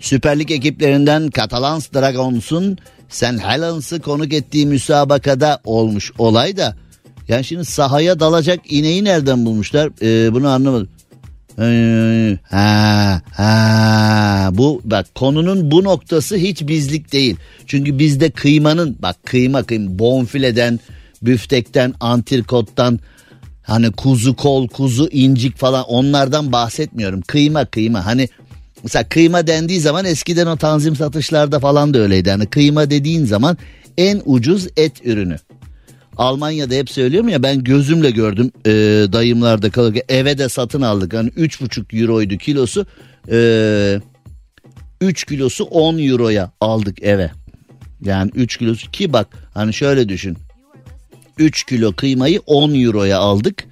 Süper Lig ekiplerinden Catalans Dragons'un St. Helens'ı konuk ettiği müsabakada olmuş olay da yani şimdi sahaya dalacak ineği nereden bulmuşlar ee, bunu anlamadım. Ha, ha. Bu bak konunun bu noktası hiç bizlik değil. Çünkü bizde kıymanın bak kıyma kıyma bonfileden, büftekten, antrikottan hani kuzu kol, kuzu incik falan onlardan bahsetmiyorum. Kıyma kıyma hani Mesela kıyma dendiği zaman eskiden o tanzim satışlarda falan da öyleydi. Yani kıyma dediğin zaman en ucuz et ürünü. Almanya'da hep söylüyorum ya ben gözümle gördüm e, dayımlarda kalırken eve de satın aldık. Hani 3,5 euroydu kilosu. E, 3 kilosu 10 euroya aldık eve. Yani 3 kilosu ki bak hani şöyle düşün. 3 kilo kıymayı 10 euroya aldık.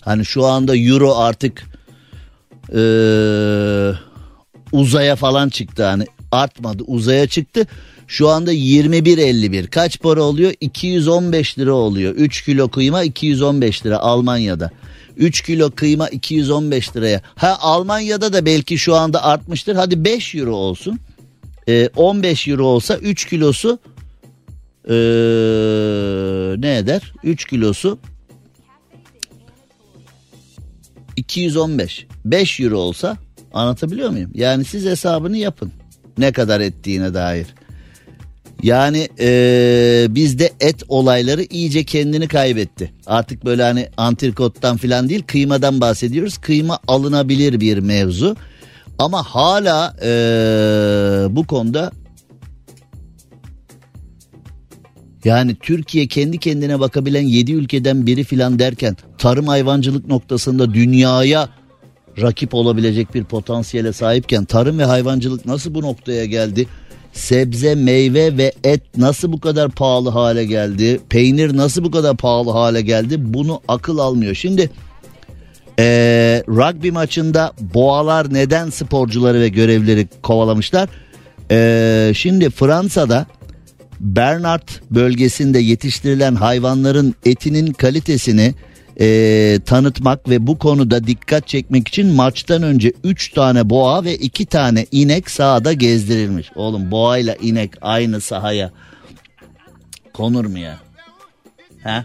Hani şu anda euro artık eee uzaya falan çıktı hani artmadı uzaya çıktı. Şu anda 21.51 kaç para oluyor? 215 lira oluyor. 3 kilo kıyma 215 lira Almanya'da. 3 kilo kıyma 215 liraya. Ha Almanya'da da belki şu anda artmıştır. Hadi 5 euro olsun. Ee, 15 euro olsa 3 kilosu ee, ne eder? 3 kilosu 215. 5 euro olsa Anlatabiliyor muyum? Yani siz hesabını yapın. Ne kadar ettiğine dair. Yani ee, bizde et olayları iyice kendini kaybetti. Artık böyle hani antrikottan falan değil kıymadan bahsediyoruz. Kıyma alınabilir bir mevzu. Ama hala ee, bu konuda yani Türkiye kendi kendine bakabilen 7 ülkeden biri filan derken tarım hayvancılık noktasında dünyaya rakip olabilecek bir potansiyele sahipken tarım ve hayvancılık nasıl bu noktaya geldi? Sebze, meyve ve et nasıl bu kadar pahalı hale geldi? Peynir nasıl bu kadar pahalı hale geldi? Bunu akıl almıyor. Şimdi ee, rugby maçında boğalar neden sporcuları ve görevleri kovalamışlar? Ee, şimdi Fransa'da Bernard bölgesinde yetiştirilen hayvanların etinin kalitesini e, tanıtmak ve bu konuda dikkat çekmek için maçtan önce 3 tane boğa ve 2 tane inek sahada gezdirilmiş. Oğlum boğayla inek aynı sahaya konur mu ya? Ha?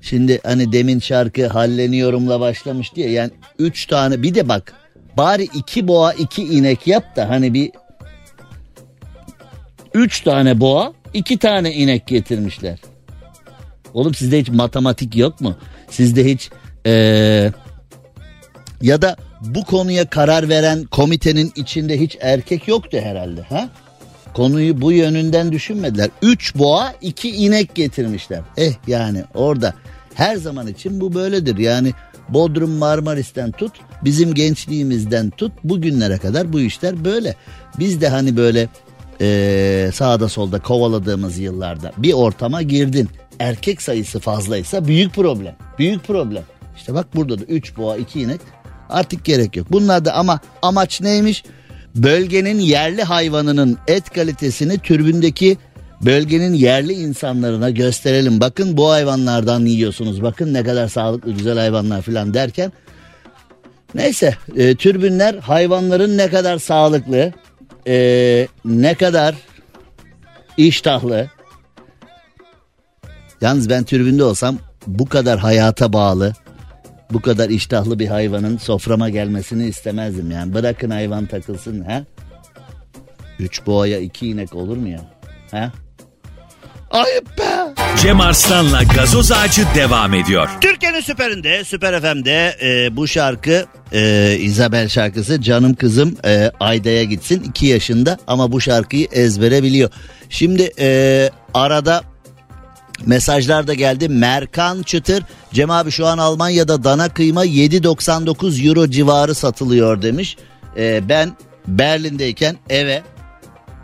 Şimdi hani demin şarkı halleniyorumla başlamış diye yani 3 tane bir de bak bari 2 boğa 2 inek yap da hani bir 3 tane boğa 2 tane inek getirmişler. Oğlum sizde hiç matematik yok mu? Sizde hiç ee, ya da bu konuya karar veren komitenin içinde hiç erkek yoktu herhalde ha? Konuyu bu yönünden düşünmediler. Üç boğa iki inek getirmişler. Eh yani orada her zaman için bu böyledir. Yani Bodrum Marmaris'ten tut bizim gençliğimizden tut bugünlere kadar bu işler böyle. Biz de hani böyle e, sağda solda kovaladığımız yıllarda bir ortama girdin erkek sayısı fazlaysa büyük problem. Büyük problem. İşte bak burada da 3 boğa 2 inek artık gerek yok. Bunlar da ama amaç neymiş? Bölgenin yerli hayvanının et kalitesini türbündeki bölgenin yerli insanlarına gösterelim. Bakın bu hayvanlardan yiyorsunuz. Bakın ne kadar sağlıklı güzel hayvanlar falan derken Neyse e, türbünler hayvanların ne kadar sağlıklı, e, ne kadar iştahlı. Yalnız ben türbünde olsam bu kadar hayata bağlı, bu kadar iştahlı bir hayvanın soframa gelmesini istemezdim yani. Bırakın hayvan takılsın ha. Üç boğaya iki inek olur mu ya? Ha? Ayıp be. Cem Arslan'la gazoz ağacı devam ediyor. Türkiye'nin süperinde, Süper FM'de e, bu şarkı e, Isabel şarkısı Canım Kızım e, Ayda'ya gitsin 2 yaşında ama bu şarkıyı ezbere biliyor. Şimdi e, arada mesajlar da geldi. Merkan Çıtır Cem abi şu an Almanya'da dana kıyma 7.99 euro civarı satılıyor demiş. E, ben Berlin'deyken eve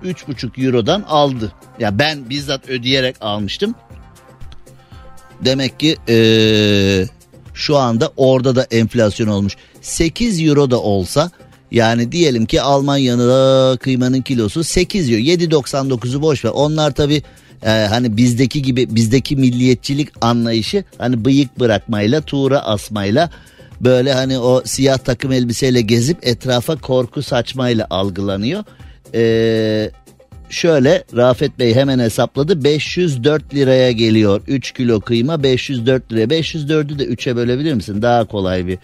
3,5 eurodan aldı. Ya ben bizzat ödeyerek almıştım. Demek ki ee, şu anda orada da enflasyon olmuş. 8 euro da olsa yani diyelim ki Almanya'da kıymanın kilosu 8 euro 7.99'u boş ver. Onlar tabi e, hani bizdeki gibi bizdeki milliyetçilik anlayışı hani bıyık bırakmayla tuğra asmayla böyle hani o siyah takım elbiseyle gezip etrafa korku saçmayla algılanıyor. Ee, şöyle Rafet Bey hemen hesapladı. 504 liraya geliyor 3 kilo kıyma. 504 liraya 504'ü de 3'e bölebilir misin? Daha kolay bir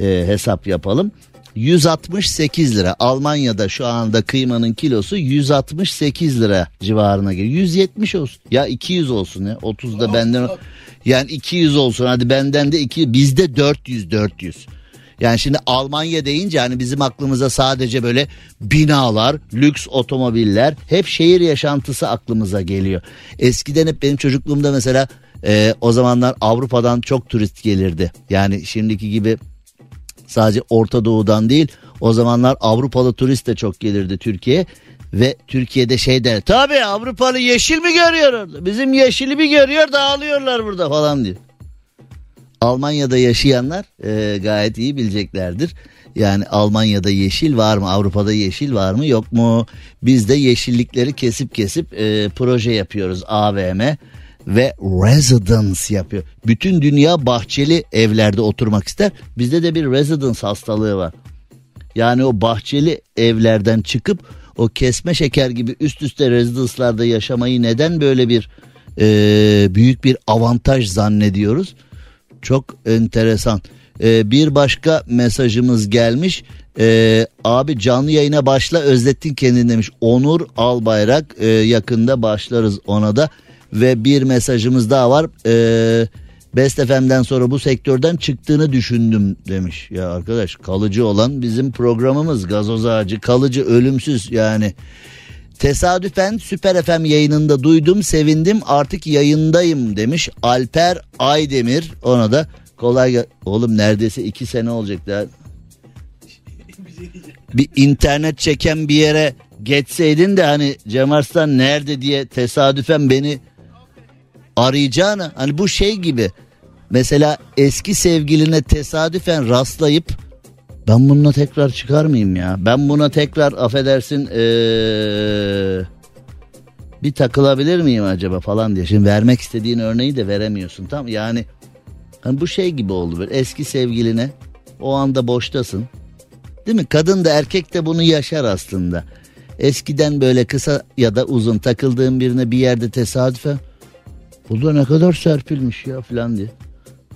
e, hesap yapalım 168 lira. Almanya'da şu anda kıymanın kilosu 168 lira civarına geliyor. 170 olsun. Ya 200 olsun ya. 30 da benden yani 200 olsun. Hadi benden de 2 bizde 400 400 yani şimdi Almanya deyince hani bizim aklımıza sadece böyle binalar, lüks otomobiller, hep şehir yaşantısı aklımıza geliyor. Eskiden hep benim çocukluğumda mesela e, o zamanlar Avrupa'dan çok turist gelirdi. Yani şimdiki gibi sadece Orta Doğu'dan değil o zamanlar Avrupalı turist de çok gelirdi Türkiye'ye. Ve Türkiye'de şey der tabi Avrupalı yeşil mi görüyor orada bizim yeşili mi görüyor dağılıyorlar burada falan diyor. Almanya'da yaşayanlar e, gayet iyi bileceklerdir. Yani Almanya'da yeşil var mı? Avrupa'da yeşil var mı? Yok mu? Biz de yeşillikleri kesip kesip e, proje yapıyoruz AVM ve residence yapıyor. Bütün dünya bahçeli evlerde oturmak ister. Bizde de bir residence hastalığı var. Yani o bahçeli evlerden çıkıp o kesme şeker gibi üst üste residence'larda yaşamayı neden böyle bir e, büyük bir avantaj zannediyoruz? Çok enteresan. Ee, bir başka mesajımız gelmiş. Ee, abi canlı yayına başla özlettin kendini demiş. Onur Albayrak ee, yakında başlarız ona da. Ve bir mesajımız daha var. Ee, Best FM'den sonra bu sektörden çıktığını düşündüm demiş. Ya arkadaş kalıcı olan bizim programımız gazoz ağacı kalıcı ölümsüz yani. Tesadüfen Süper FM yayınında duydum sevindim artık yayındayım demiş Alper Aydemir ona da kolay gel oğlum neredeyse iki sene olacak daha bir internet çeken bir yere geçseydin de hani Cem Arslan nerede diye tesadüfen beni arayacağına hani bu şey gibi mesela eski sevgiline tesadüfen rastlayıp ben bununla tekrar çıkar mıyım ya? Ben buna tekrar affedersin ee, bir takılabilir miyim acaba falan diye. Şimdi vermek istediğin örneği de veremiyorsun. Tam yani hani bu şey gibi oldu böyle eski sevgiline o anda boştasın. Değil mi? Kadın da erkek de bunu yaşar aslında. Eskiden böyle kısa ya da uzun takıldığın birine bir yerde tesadüfen bu ne kadar serpilmiş ya falan diye.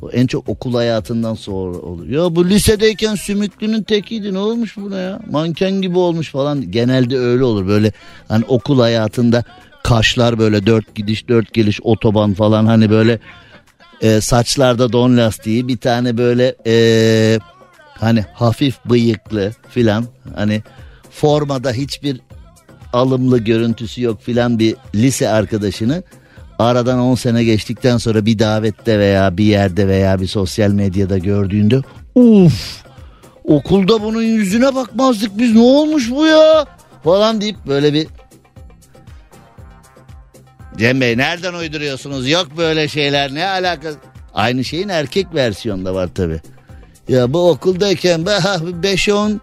O en çok okul hayatından sonra oluyor. Ya bu lisedeyken sümüklünün tekiydi ne olmuş buna ya? Manken gibi olmuş falan. Genelde öyle olur böyle hani okul hayatında kaşlar böyle dört gidiş dört geliş otoban falan hani böyle e, saçlarda don lastiği bir tane böyle e, hani hafif bıyıklı filan hani formada hiçbir alımlı görüntüsü yok filan bir lise arkadaşını aradan 10 sene geçtikten sonra bir davette veya bir yerde veya bir sosyal medyada gördüğünde uf okulda bunun yüzüne bakmazdık biz ne olmuş bu ya? falan deyip böyle bir Cem Bey nereden uyduruyorsunuz? Yok böyle şeyler ne alakası? Aynı şeyin erkek versiyonda var tabi ya bu okuldayken 5'e 10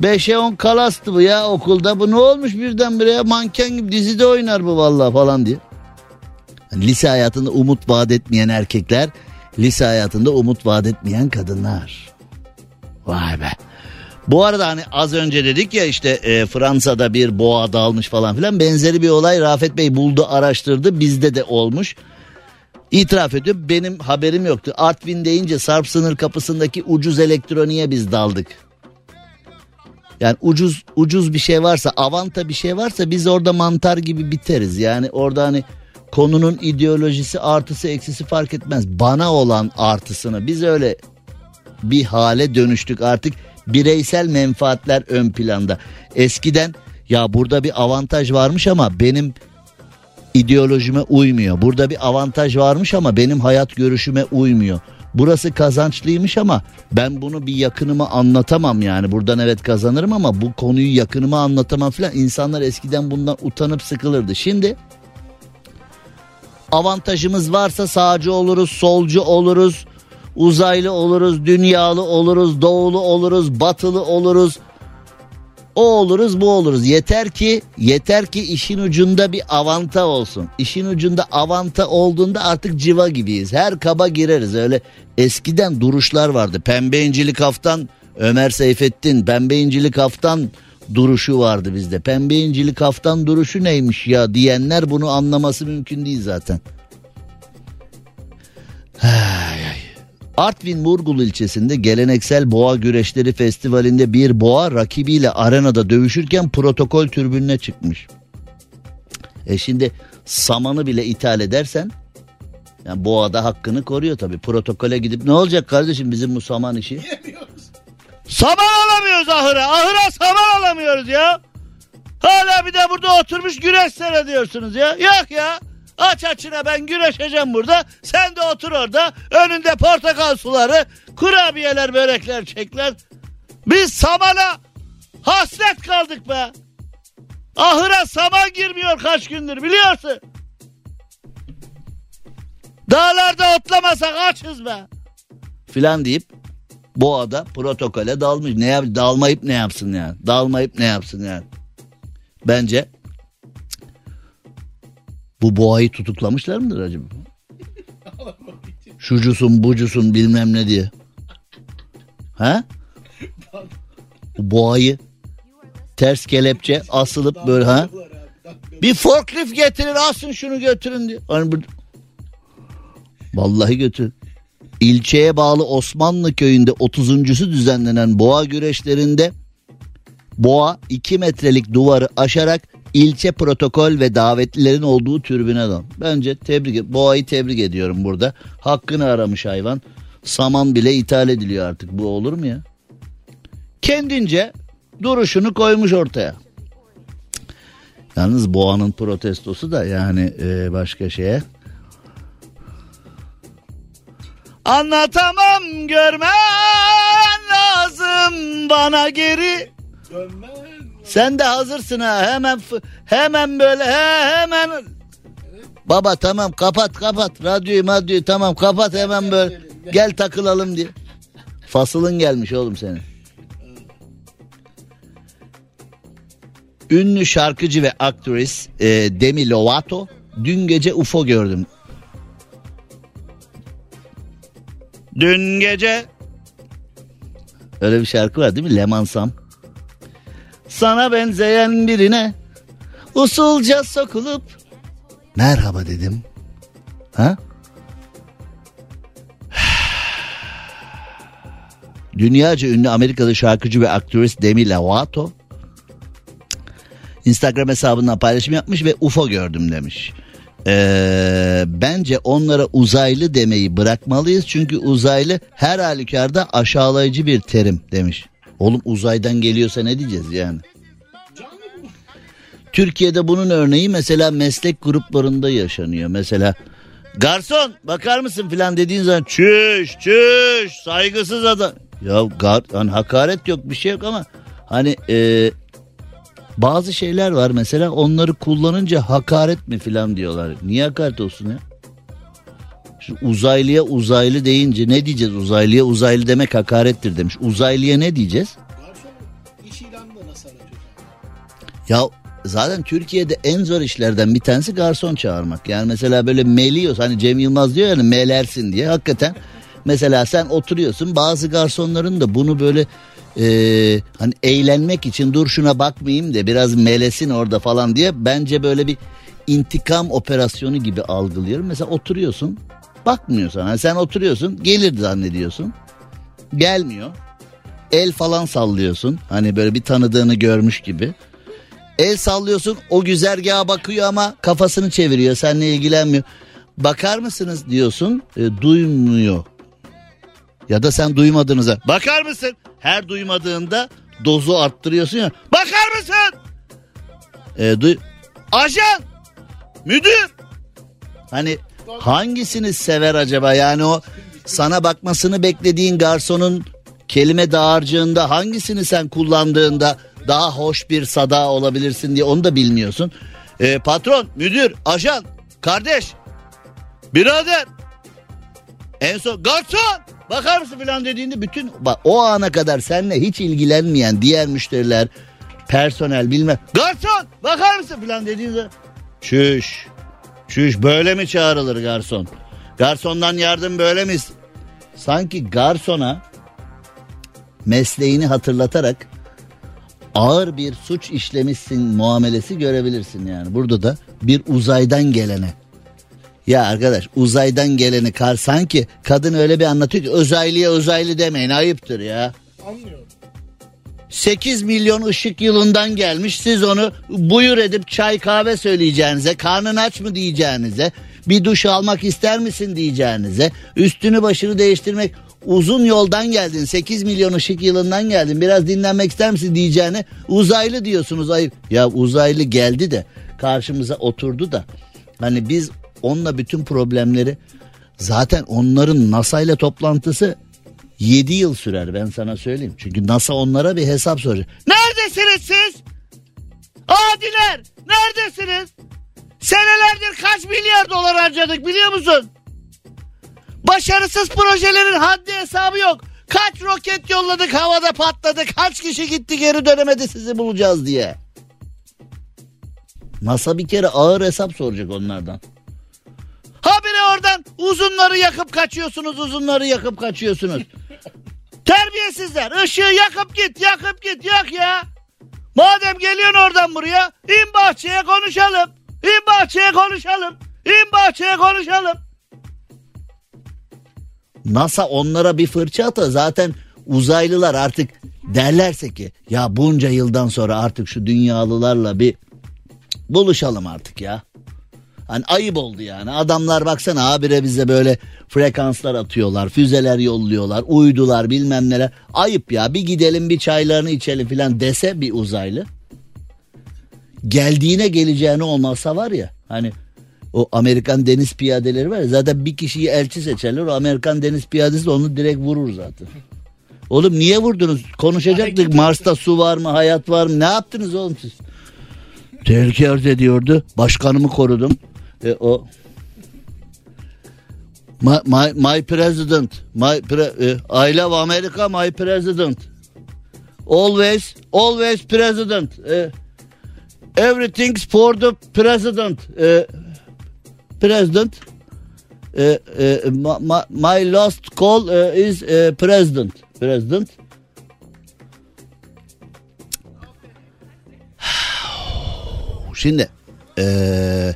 5'e 10 kalastı bu ya okulda. Bu ne olmuş birdenbire ya? Manken gibi dizide oynar bu vallahi falan diye. Lise hayatında umut vaat etmeyen erkekler, lise hayatında umut vaat etmeyen kadınlar. Vay be. Bu arada hani az önce dedik ya işte e, Fransa'da bir boğa dalmış falan filan benzeri bir olay Rafet Bey buldu araştırdı bizde de olmuş. İtiraf ediyorum benim haberim yoktu. Artvin deyince Sarp sınır kapısındaki ucuz elektroniğe biz daldık. Yani ucuz ucuz bir şey varsa avanta bir şey varsa biz orada mantar gibi biteriz. Yani orada hani konunun ideolojisi artısı eksisi fark etmez. Bana olan artısını biz öyle bir hale dönüştük artık bireysel menfaatler ön planda. Eskiden ya burada bir avantaj varmış ama benim ideolojime uymuyor. Burada bir avantaj varmış ama benim hayat görüşüme uymuyor. Burası kazançlıymış ama ben bunu bir yakınıma anlatamam yani. Buradan evet kazanırım ama bu konuyu yakınıma anlatamam falan. İnsanlar eskiden bundan utanıp sıkılırdı. Şimdi avantajımız varsa sağcı oluruz, solcu oluruz, uzaylı oluruz, dünyalı oluruz, doğulu oluruz, batılı oluruz. O oluruz bu oluruz. Yeter ki yeter ki işin ucunda bir avanta olsun. İşin ucunda avanta olduğunda artık civa gibiyiz. Her kaba gireriz. Öyle eskiden duruşlar vardı. Pembe incilik haftan Ömer Seyfettin pembe incilik haftan duruşu vardı bizde. Pembe incilik haftan duruşu neymiş ya diyenler bunu anlaması mümkün değil zaten. Artvin Murgul ilçesinde geleneksel boğa güreşleri festivalinde bir boğa rakibiyle arenada dövüşürken protokol türbününe çıkmış. E şimdi samanı bile ithal edersen yani boğa da hakkını koruyor tabii. Protokole gidip ne olacak kardeşim bizim bu saman işi? Saman alamıyoruz ahıra. Ahıra saman alamıyoruz ya. Hala bir de burada oturmuş güreş seyrediyorsunuz ya. Yok ya. Aç açına ben güreşeceğim burada. Sen de otur orada. Önünde portakal suları, kurabiyeler, börekler, çekler. Biz samana hasret kaldık be. Ahıra saman girmiyor kaç gündür biliyorsun. Dağlarda otlamasak açız be. Filan deyip boğada protokole dalmış. Ne yap dalmayıp ne yapsın yani? Dalmayıp ne yapsın yani? Bence bu boğayı tutuklamışlar mıdır acaba? Şucusun bucusun bilmem ne diye. Ha? Bu boğayı ters kelepçe asılıp böyle ha? Bir forklift getirin asın şunu götürün diye. Hani bu... Vallahi götür. İlçeye bağlı Osmanlı köyünde 30.sü düzenlenen boğa güreşlerinde boğa 2 metrelik duvarı aşarak ilçe protokol ve davetlilerin olduğu türbüne dal. Bence tebrik boğayı tebrik ediyorum burada. Hakkını aramış hayvan. Saman bile ithal ediliyor artık. Bu olur mu ya? Kendince duruşunu koymuş ortaya. Yalnız boğanın protestosu da yani e, başka şeye. Anlatamam görmen lazım bana geri. Sen de hazırsın ha hemen hemen böyle he, hemen. Baba tamam kapat kapat radyoyu madyoyu tamam kapat hemen böyle gel takılalım diye. Fasılın gelmiş oğlum senin. Ünlü şarkıcı ve aktris e, Demi Lovato dün gece UFO gördüm. Dün gece öyle bir şarkı var değil mi? Lemansam. Sana benzeyen birine usulca sokulup merhaba dedim. Ha? Dünyaca ünlü Amerikalı şarkıcı ve aktris Demi Lovato Instagram hesabından paylaşım yapmış ve UFO gördüm demiş. Ee, bence onlara uzaylı demeyi bırakmalıyız çünkü uzaylı her halükarda aşağılayıcı bir terim demiş. Oğlum uzaydan geliyorsa ne diyeceğiz yani? Türkiye'de bunun örneği mesela meslek gruplarında yaşanıyor. Mesela garson bakar mısın filan dediğin zaman çüş çüş saygısız adam. Ya gar, hani hakaret yok bir şey yok ama hani e, bazı şeyler var mesela onları kullanınca hakaret mi filan diyorlar. Niye hakaret olsun ya? Şu uzaylıya uzaylı deyince ne diyeceğiz uzaylıya uzaylı demek hakarettir demiş. Uzaylıya ne diyeceğiz? Ya zaten Türkiye'de en zor işlerden bir tanesi garson çağırmak. Yani mesela böyle meliyoruz hani Cem Yılmaz diyor yani melersin diye hakikaten Mesela sen oturuyorsun bazı garsonların da bunu böyle e, hani eğlenmek için dur şuna bakmayayım de biraz melesin orada falan diye bence böyle bir intikam operasyonu gibi algılıyorum. Mesela oturuyorsun bakmıyor sana yani sen oturuyorsun gelir zannediyorsun gelmiyor el falan sallıyorsun hani böyle bir tanıdığını görmüş gibi. El sallıyorsun o güzergaha bakıyor ama kafasını çeviriyor seninle ilgilenmiyor. Bakar mısınız diyorsun e, duymuyor. Ya da sen duymadığınıza bakar mısın? Her duymadığında dozu arttırıyorsun ya. Bakar mısın? E, duy Ajan! Müdür! Hani hangisini sever acaba? Yani o sana bakmasını beklediğin garsonun kelime dağarcığında hangisini sen kullandığında daha hoş bir sada olabilirsin diye onu da bilmiyorsun. E, patron, müdür, ajan, kardeş, birader, en son garson bakar mısın falan dediğinde bütün bak, o ana kadar seninle hiç ilgilenmeyen diğer müşteriler, personel bilmem. Garson bakar mısın falan dediğinde çüş, çüş böyle mi çağrılır garson? Garsondan yardım böyle mi? Sanki garsona mesleğini hatırlatarak ağır bir suç işlemişsin muamelesi görebilirsin yani. Burada da bir uzaydan gelene. Ya arkadaş uzaydan geleni kar sanki kadın öyle bir anlatıyor ki uzaylıya uzaylı demeyin ayıptır ya. Anlıyorum. 8 milyon ışık yılından gelmiş siz onu buyur edip çay kahve söyleyeceğinize karnın aç mı diyeceğinize bir duş almak ister misin diyeceğinize üstünü başını değiştirmek uzun yoldan geldin 8 milyon ışık yılından geldin biraz dinlenmek ister misin diyeceğine uzaylı diyorsunuz ayıp. Ya uzaylı geldi de karşımıza oturdu da hani biz onunla bütün problemleri zaten onların NASA ile toplantısı 7 yıl sürer ben sana söyleyeyim. Çünkü NASA onlara bir hesap soracak. Neredesiniz siz? Adiler neredesiniz? Senelerdir kaç milyar dolar harcadık biliyor musun? Başarısız projelerin haddi hesabı yok. Kaç roket yolladık havada patladı. Kaç kişi gitti geri dönemedi sizi bulacağız diye. NASA bir kere ağır hesap soracak onlardan. Oradan uzunları yakıp kaçıyorsunuz uzunları yakıp kaçıyorsunuz. Terbiyesizler ışığı yakıp git yakıp git yak ya. Madem geliyorsun oradan buraya in bahçeye konuşalım. İn bahçeye konuşalım. İn bahçeye konuşalım. NASA onlara bir fırça ata zaten uzaylılar artık derlerse ki ya bunca yıldan sonra artık şu dünyalılarla bir buluşalım artık ya. Hani ayıp oldu yani. Adamlar baksana habire bize böyle frekanslar atıyorlar, füzeler yolluyorlar, uydular bilmem neler. Ayıp ya bir gidelim bir çaylarını içelim filan dese bir uzaylı. Geldiğine geleceğini olmazsa var ya hani o Amerikan deniz piyadeleri var ya zaten bir kişiyi elçi seçerler. O Amerikan deniz piyadesi de onu direkt vurur zaten. Oğlum niye vurdunuz? Konuşacaktık. Mars'ta su var mı? Hayat var mı? Ne yaptınız oğlum siz? Tehlike arz ediyordu. Başkanımı korudum. E, o My, my, my president, my pre, uh, I love America, my president. Always, always president. Uh, everything's for the president. Uh, president. Uh, uh, my, my last call uh, is uh, president. President. Şimdi ee,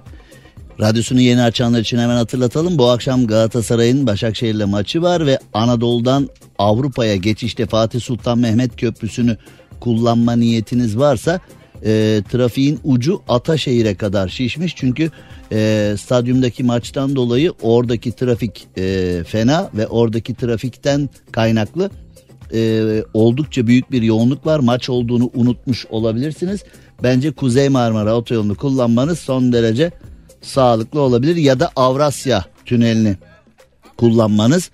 radyosunu yeni açanlar için hemen hatırlatalım. Bu akşam Galatasaray'ın Başakşehir'le maçı var ve Anadolu'dan Avrupa'ya geçişte Fatih Sultan Mehmet Köprüsü'nü kullanma niyetiniz varsa e, trafiğin ucu Ataşehir'e kadar şişmiş. Çünkü e, stadyumdaki maçtan dolayı oradaki trafik e, fena ve oradaki trafikten kaynaklı e, oldukça büyük bir yoğunluk var. Maç olduğunu unutmuş olabilirsiniz. Bence Kuzey Marmara otoyolunu kullanmanız son derece sağlıklı olabilir ya da Avrasya tünelini kullanmanız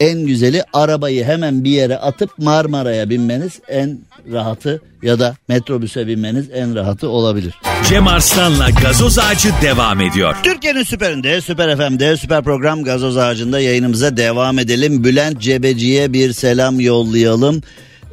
en güzeli arabayı hemen bir yere atıp Marmara'ya binmeniz en rahatı ya da metrobüse binmeniz en rahatı olabilir. Cem Arslan'la gazoz ağacı devam ediyor. Türkiye'nin süperinde, süper FM'de, süper program gazoz ağacında yayınımıza devam edelim. Bülent Cebeci'ye bir selam yollayalım.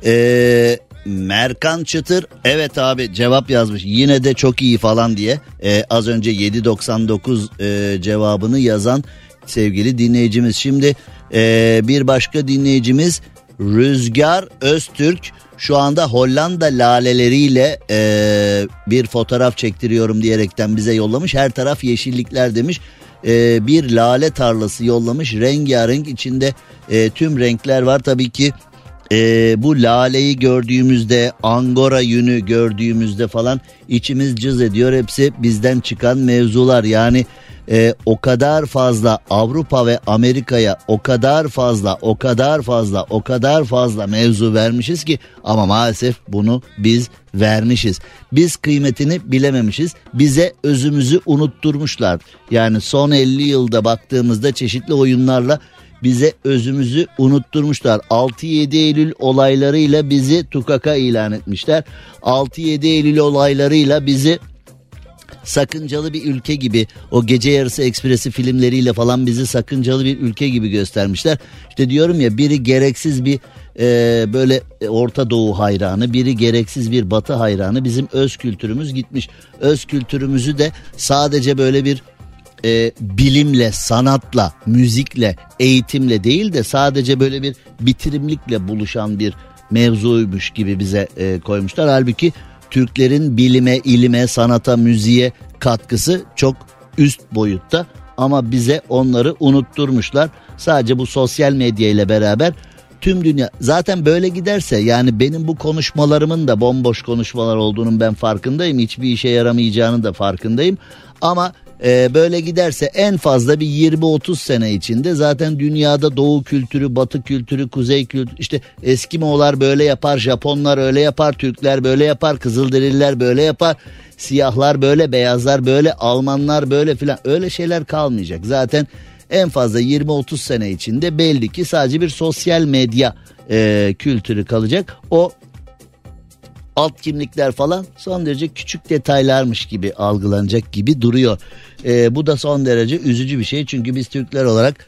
Ee, Merkan Çıtır evet abi cevap yazmış yine de çok iyi falan diye ee, az önce 7.99 e, cevabını yazan sevgili dinleyicimiz. Şimdi e, bir başka dinleyicimiz Rüzgar Öztürk şu anda Hollanda laleleriyle e, bir fotoğraf çektiriyorum diyerekten bize yollamış. Her taraf yeşillikler demiş. E, bir lale tarlası yollamış. Rengarenk içinde e, tüm renkler var. Tabii ki e, bu laleyi gördüğümüzde angora yünü gördüğümüzde falan içimiz cız ediyor. Hepsi bizden çıkan mevzular yani e, o kadar fazla Avrupa ve Amerika'ya o kadar fazla o kadar fazla o kadar fazla mevzu vermişiz ki ama maalesef bunu biz vermişiz. Biz kıymetini bilememişiz. Bize özümüzü unutturmuşlar. Yani son 50 yılda baktığımızda çeşitli oyunlarla bize özümüzü unutturmuşlar. 6-7 Eylül olaylarıyla bizi tukaka ilan etmişler. 6-7 Eylül olaylarıyla bizi sakıncalı bir ülke gibi o gece yarısı ekspresi filmleriyle falan bizi sakıncalı bir ülke gibi göstermişler. İşte diyorum ya biri gereksiz bir e, böyle Orta Doğu hayranı biri gereksiz bir Batı hayranı bizim öz kültürümüz gitmiş. Öz kültürümüzü de sadece böyle bir e, bilimle, sanatla, müzikle, eğitimle değil de sadece böyle bir bitirimlikle buluşan bir mevzuymuş gibi bize e, koymuşlar. Halbuki Türklerin bilime, ilime, sanata, müziğe katkısı çok üst boyutta ama bize onları unutturmuşlar. Sadece bu sosyal medya ile beraber tüm dünya zaten böyle giderse yani benim bu konuşmalarımın da bomboş konuşmalar olduğunun ben farkındayım. Hiçbir işe yaramayacağını da farkındayım. Ama e, böyle giderse en fazla bir 20-30 sene içinde zaten dünyada doğu kültürü, batı kültürü, kuzey kültürü işte Eskimoğlar böyle yapar, Japonlar öyle yapar, Türkler böyle yapar, Kızılderililer böyle yapar, siyahlar böyle, beyazlar böyle, Almanlar böyle filan öyle şeyler kalmayacak. Zaten en fazla 20-30 sene içinde belli ki sadece bir sosyal medya e, kültürü kalacak. O alt kimlikler falan son derece küçük detaylarmış gibi algılanacak gibi duruyor. Ee, bu da son derece üzücü bir şey çünkü biz Türkler olarak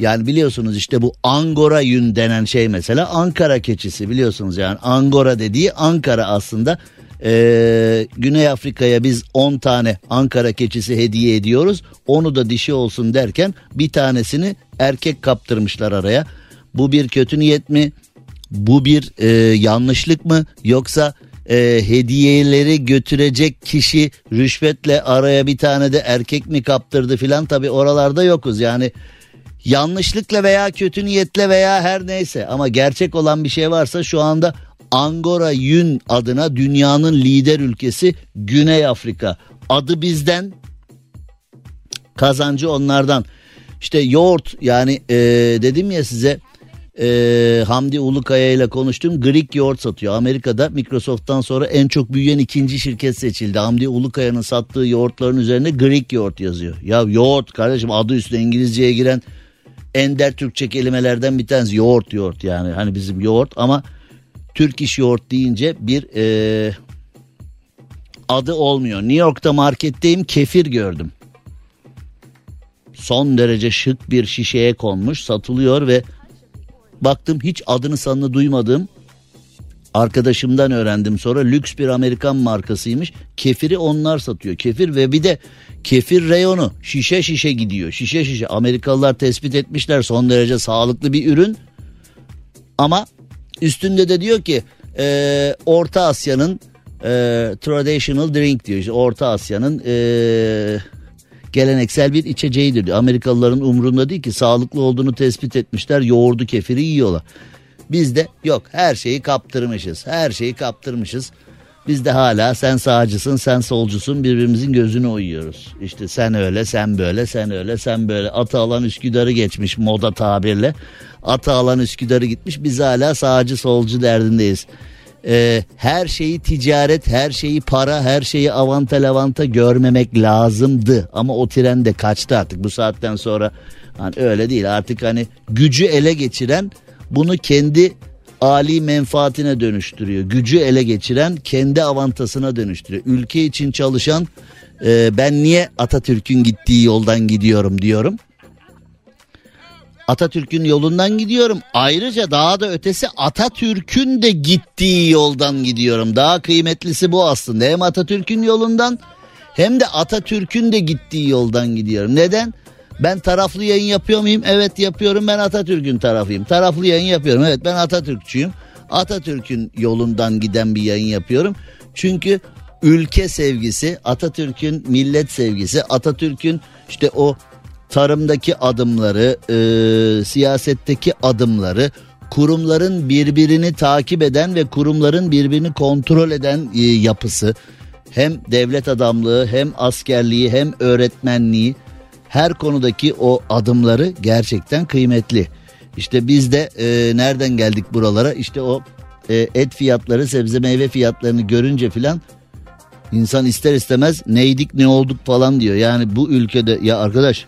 yani biliyorsunuz işte bu Angora yün denen şey mesela Ankara keçisi biliyorsunuz yani Angora dediği Ankara aslında. Ee, Güney Afrika'ya biz 10 tane Ankara keçisi hediye ediyoruz. Onu da dişi olsun derken bir tanesini erkek kaptırmışlar araya. Bu bir kötü niyet mi? Bu bir e, yanlışlık mı? Yoksa e, hediyeleri götürecek kişi rüşvetle araya bir tane de erkek mi kaptırdı filan? Tabi oralarda yokuz. Yani yanlışlıkla veya kötü niyetle veya her neyse. Ama gerçek olan bir şey varsa şu anda Angora Yün adına dünyanın lider ülkesi Güney Afrika. Adı bizden kazancı onlardan. İşte yoğurt yani e, dedim ya size e, Hamdi Ulukaya ile konuştum. Greek yoğurt satıyor. Amerika'da Microsoft'tan sonra en çok büyüyen ikinci şirket seçildi. Hamdi Ulukaya'nın sattığı yoğurtların üzerine Greek yoğurt yazıyor. Ya yoğurt kardeşim adı üstüne İngilizceye giren ender Türkçe kelimelerden bir tanesi yoğurt yoğurt yani. Hani bizim yoğurt ama Türk iş yoğurt deyince bir e, adı olmuyor. New York'ta marketteyim kefir gördüm. Son derece şık bir şişeye konmuş satılıyor ve Baktım hiç adını sanını duymadığım arkadaşımdan öğrendim sonra lüks bir Amerikan markasıymış. Kefiri onlar satıyor. Kefir ve bir de kefir reyonu şişe şişe gidiyor. Şişe şişe Amerikalılar tespit etmişler son derece sağlıklı bir ürün. Ama üstünde de diyor ki e, Orta Asya'nın e, traditional drink diyor. İşte Orta Asya'nın e, geleneksel bir içeceğidir diyor. Amerikalıların umrunda değil ki sağlıklı olduğunu tespit etmişler yoğurdu kefiri yiyorlar. Biz de yok her şeyi kaptırmışız her şeyi kaptırmışız. Biz de hala sen sağcısın sen solcusun birbirimizin gözünü oyuyoruz. İşte sen öyle sen böyle sen öyle sen böyle atı alan Üsküdar'ı geçmiş moda tabirle. Atı alan Üsküdar'ı gitmiş biz hala sağcı solcu derdindeyiz e, her şeyi ticaret, her şeyi para, her şeyi avanta lavanta görmemek lazımdı. Ama o tren de kaçtı artık bu saatten sonra. Hani öyle değil artık hani gücü ele geçiren bunu kendi ali menfaatine dönüştürüyor. Gücü ele geçiren kendi avantasına dönüştürüyor. Ülke için çalışan e, ben niye Atatürk'ün gittiği yoldan gidiyorum diyorum. Atatürk'ün yolundan gidiyorum. Ayrıca daha da ötesi Atatürk'ün de gittiği yoldan gidiyorum. Daha kıymetlisi bu aslında. Hem Atatürk'ün yolundan hem de Atatürk'ün de gittiği yoldan gidiyorum. Neden? Ben taraflı yayın yapıyor muyum? Evet yapıyorum. Ben Atatürk'ün tarafıyım. Taraflı yayın yapıyorum. Evet ben Atatürkçüyüm. Atatürk'ün yolundan giden bir yayın yapıyorum. Çünkü ülke sevgisi, Atatürk'ün millet sevgisi, Atatürk'ün işte o tarımdaki adımları, e, siyasetteki adımları, kurumların birbirini takip eden ve kurumların birbirini kontrol eden e, yapısı, hem devlet adamlığı, hem askerliği, hem öğretmenliği, her konudaki o adımları gerçekten kıymetli. İşte biz de e, nereden geldik buralara? İşte o e, et fiyatları, sebze meyve fiyatlarını görünce filan insan ister istemez neydik ne olduk falan diyor. Yani bu ülkede ya arkadaş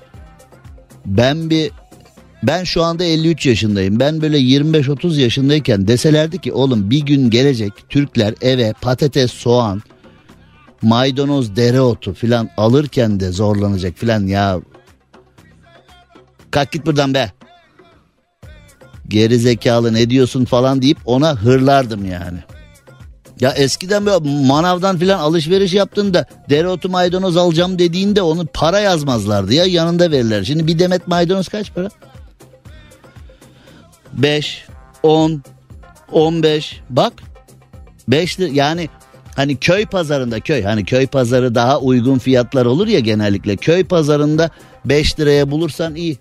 ben bir ben şu anda 53 yaşındayım. Ben böyle 25-30 yaşındayken deselerdi ki oğlum bir gün gelecek Türkler eve patates, soğan, maydanoz, dereotu filan alırken de zorlanacak filan ya. Kalk git buradan be. Geri zekalı ne diyorsun falan deyip ona hırlardım yani. Ya eskiden böyle manavdan filan alışveriş yaptığında dereotu maydanoz alacağım dediğinde onu para yazmazlardı ya yanında verirler. Şimdi bir demet maydanoz kaç para? 5, 10, 15 bak 5 yani hani köy pazarında köy hani köy pazarı daha uygun fiyatlar olur ya genellikle köy pazarında 5 liraya bulursan iyi.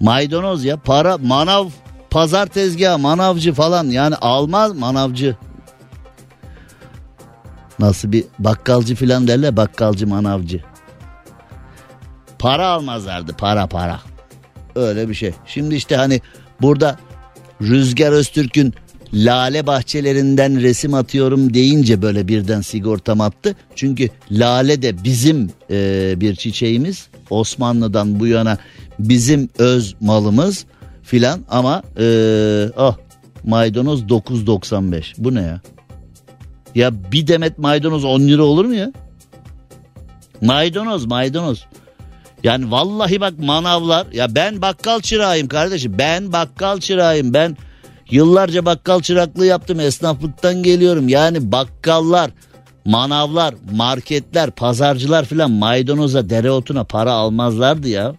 Maydanoz ya para manav pazar tezgahı manavcı falan yani almaz manavcı. Nasıl bir bakkalcı filan derler bakkalcı manavcı. Para almazlardı para para. Öyle bir şey. Şimdi işte hani burada Rüzgar Öztürk'ün lale bahçelerinden resim atıyorum deyince böyle birden sigortam attı. Çünkü lale de bizim e, bir çiçeğimiz. Osmanlı'dan bu yana bizim öz malımız filan ama e, oh maydanoz 9.95 bu ne ya? Ya bir demet maydanoz 10 lira olur mu ya? Maydanoz maydanoz. Yani vallahi bak manavlar ya ben bakkal çırağıyım kardeşim ben bakkal çırağıyım ben yıllarca bakkal çıraklığı yaptım esnaflıktan geliyorum yani bakkallar manavlar marketler pazarcılar filan maydanoza dereotuna para almazlardı ya.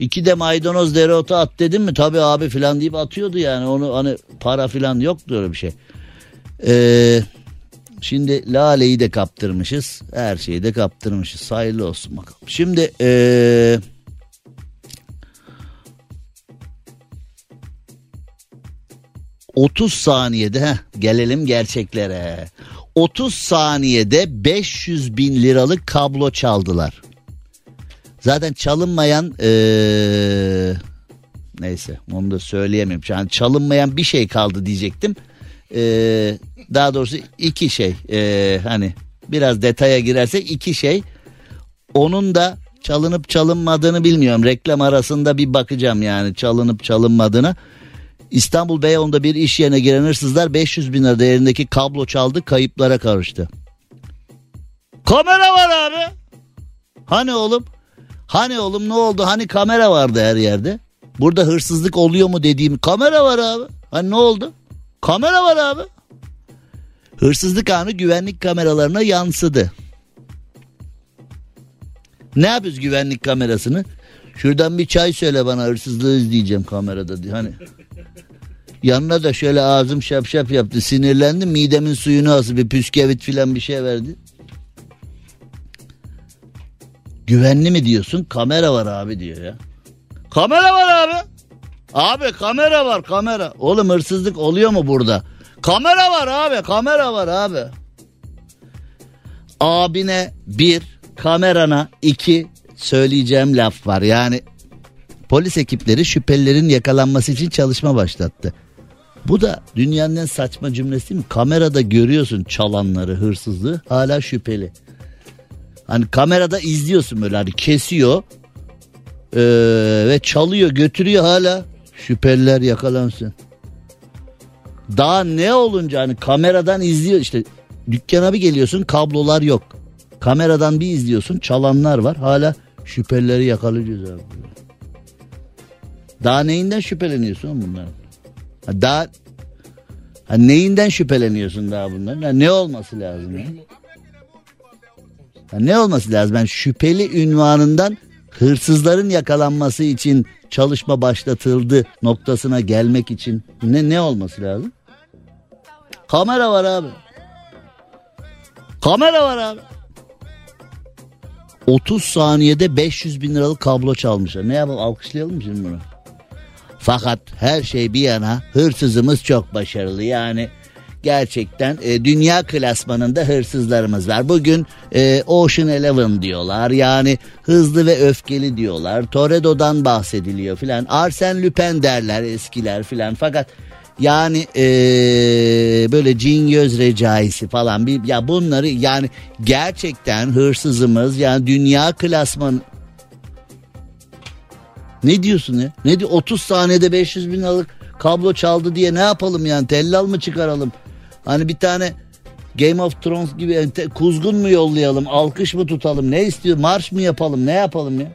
İki de maydanoz dereotu at dedim mi tabii abi filan deyip atıyordu yani onu hani para filan yoktu öyle bir şey. Ee, şimdi Lale'yi de kaptırmışız. Her şeyi de kaptırmışız. Hayırlı olsun bakalım. Şimdi ee, ...30 saniyede heh, gelelim gerçeklere. 30 saniyede 500 bin liralık kablo çaldılar. Zaten çalınmayan ee, neyse onu da söyleyemem. Yani çalınmayan bir şey kaldı diyecektim e, daha doğrusu iki şey e, hani biraz detaya girersek iki şey onun da çalınıp çalınmadığını bilmiyorum reklam arasında bir bakacağım yani çalınıp çalınmadığını İstanbul Beyoğlu'nda bir iş yerine giren hırsızlar 500 bin lira değerindeki kablo çaldı kayıplara karıştı. Kamera var abi. Hani oğlum? Hani oğlum ne oldu? Hani kamera vardı her yerde. Burada hırsızlık oluyor mu dediğim kamera var abi. Hani ne oldu? Kamera var abi. Hırsızlık anı güvenlik kameralarına yansıdı. Ne yapıyoruz güvenlik kamerasını? Şuradan bir çay söyle bana hırsızlığı izleyeceğim kamerada diye. Hani yanına da şöyle ağzım şap şap yaptı sinirlendim midemin suyunu asıl bir püskevit filan bir şey verdi. Güvenli mi diyorsun? Kamera var abi diyor ya. Kamera var abi. Abi kamera var kamera. Oğlum hırsızlık oluyor mu burada? Kamera var abi kamera var abi. Abine bir kamerana iki söyleyeceğim laf var. Yani polis ekipleri şüphelilerin yakalanması için çalışma başlattı. Bu da dünyanın en saçma cümlesi değil mi? Kamerada görüyorsun çalanları, hırsızlığı hala şüpheli. Hani kamerada izliyorsun böyle hani kesiyor ee, ve çalıyor götürüyor hala Şüpheliler yakalansın. Daha ne olunca hani kameradan izliyor işte dükkana bir geliyorsun kablolar yok. Kameradan bir izliyorsun çalanlar var hala şüphelileri yakalayacağız abi. Daha neyinden şüpheleniyorsun bunlar? Daha ha, neyinden şüpheleniyorsun daha bunların? Ha, ne olması lazım ya? Ha, ne olması lazım? Ben yani şüpheli ünvanından hırsızların yakalanması için çalışma başlatıldı noktasına gelmek için ne ne olması lazım? Kamera var abi. Kamera var abi. 30 saniyede 500 bin liralık kablo çalmışlar. Ne yapalım alkışlayalım mı şimdi bunu? Fakat her şey bir yana hırsızımız çok başarılı. Yani gerçekten e, dünya klasmanında hırsızlarımız var. Bugün e, Ocean Eleven diyorlar yani hızlı ve öfkeli diyorlar. Toredo'dan bahsediliyor filan. Arsen Lupin derler eskiler filan. Fakat yani e, böyle cin göz recaisi falan bir ya bunları yani gerçekten hırsızımız yani dünya klasman ne diyorsun ya? Ne diyor? 30 saniyede 500 bin liralık kablo çaldı diye ne yapalım yani? Tellal mı çıkaralım? Hani bir tane Game of Thrones gibi kuzgun mu yollayalım? Alkış mı tutalım? Ne istiyor? Marş mı yapalım? Ne yapalım ya?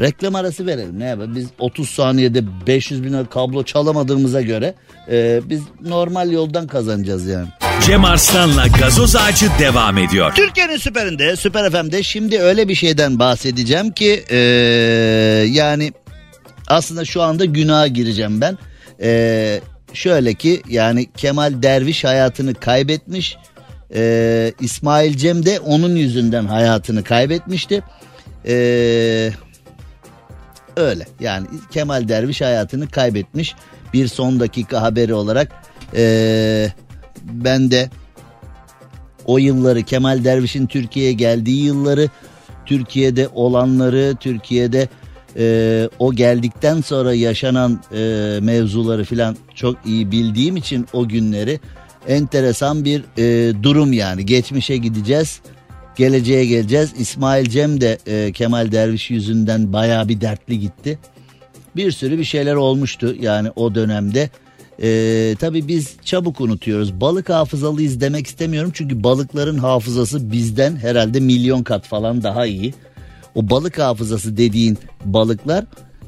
Reklam arası verelim. Ne yapalım? Biz 30 saniyede 500 bin kablo çalamadığımıza göre e, biz normal yoldan kazanacağız yani. Cem Arslan'la gazoz ağacı devam ediyor. Türkiye'nin süperinde, Süper FM'de şimdi öyle bir şeyden bahsedeceğim ki e, yani aslında şu anda günaha gireceğim ben. E, şöyle ki yani Kemal Derviş hayatını kaybetmiş. E, İsmail Cem de onun yüzünden hayatını kaybetmişti. Eee öyle yani Kemal Derviş hayatını kaybetmiş bir son dakika haberi olarak ee, ben de o yılları Kemal Derviş'in Türkiye'ye geldiği yılları Türkiye'de olanları Türkiye'de e, o geldikten sonra yaşanan e, mevzuları filan çok iyi bildiğim için o günleri enteresan bir e, durum yani geçmişe gideceğiz geleceğe geleceğiz. İsmail Cem de e, Kemal Derviş yüzünden baya bir dertli gitti. Bir sürü bir şeyler olmuştu yani o dönemde. Ee, tabii biz çabuk unutuyoruz. Balık hafızalıyız demek istemiyorum. Çünkü balıkların hafızası bizden herhalde milyon kat falan daha iyi. O balık hafızası dediğin balıklar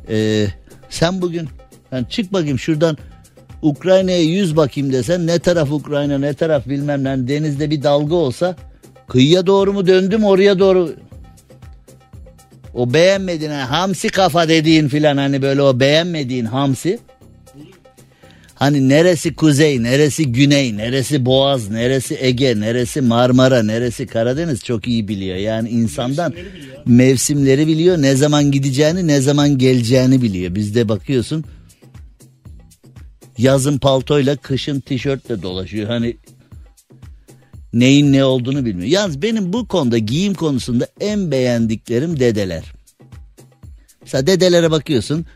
e, sen bugün yani çık bakayım şuradan Ukrayna'ya yüz bakayım desen ne taraf Ukrayna ne taraf bilmem ne denizde bir dalga olsa Kıyıya doğru mu döndüm oraya doğru. O beğenmediğin hani hamsi kafa dediğin filan hani böyle o beğenmediğin hamsi. Hani neresi kuzey, neresi güney, neresi boğaz, neresi Ege, neresi Marmara, neresi Karadeniz çok iyi biliyor. Yani insandan mevsimleri biliyor, mevsimleri biliyor ne zaman gideceğini, ne zaman geleceğini biliyor. Bizde bakıyorsun yazın paltoyla, kışın tişörtle dolaşıyor. Hani neyin ne olduğunu bilmiyor. Yalnız benim bu konuda giyim konusunda en beğendiklerim dedeler. Mesela dedelere bakıyorsun.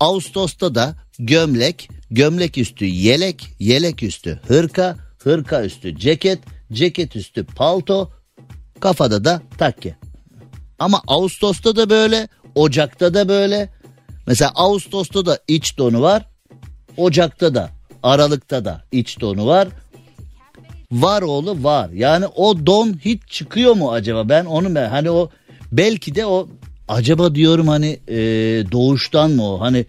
Ağustos'ta da gömlek, gömlek üstü yelek, yelek üstü hırka, hırka üstü ceket, ceket üstü palto, kafada da takke. Ama Ağustos'ta da böyle, Ocak'ta da böyle. Mesela Ağustos'ta da iç donu var, Ocak'ta da, Aralık'ta da iç donu var. Var oğlu var. Yani o don hiç çıkıyor mu acaba? Ben onu ben hani o belki de o acaba diyorum hani e, doğuştan mı o? Hani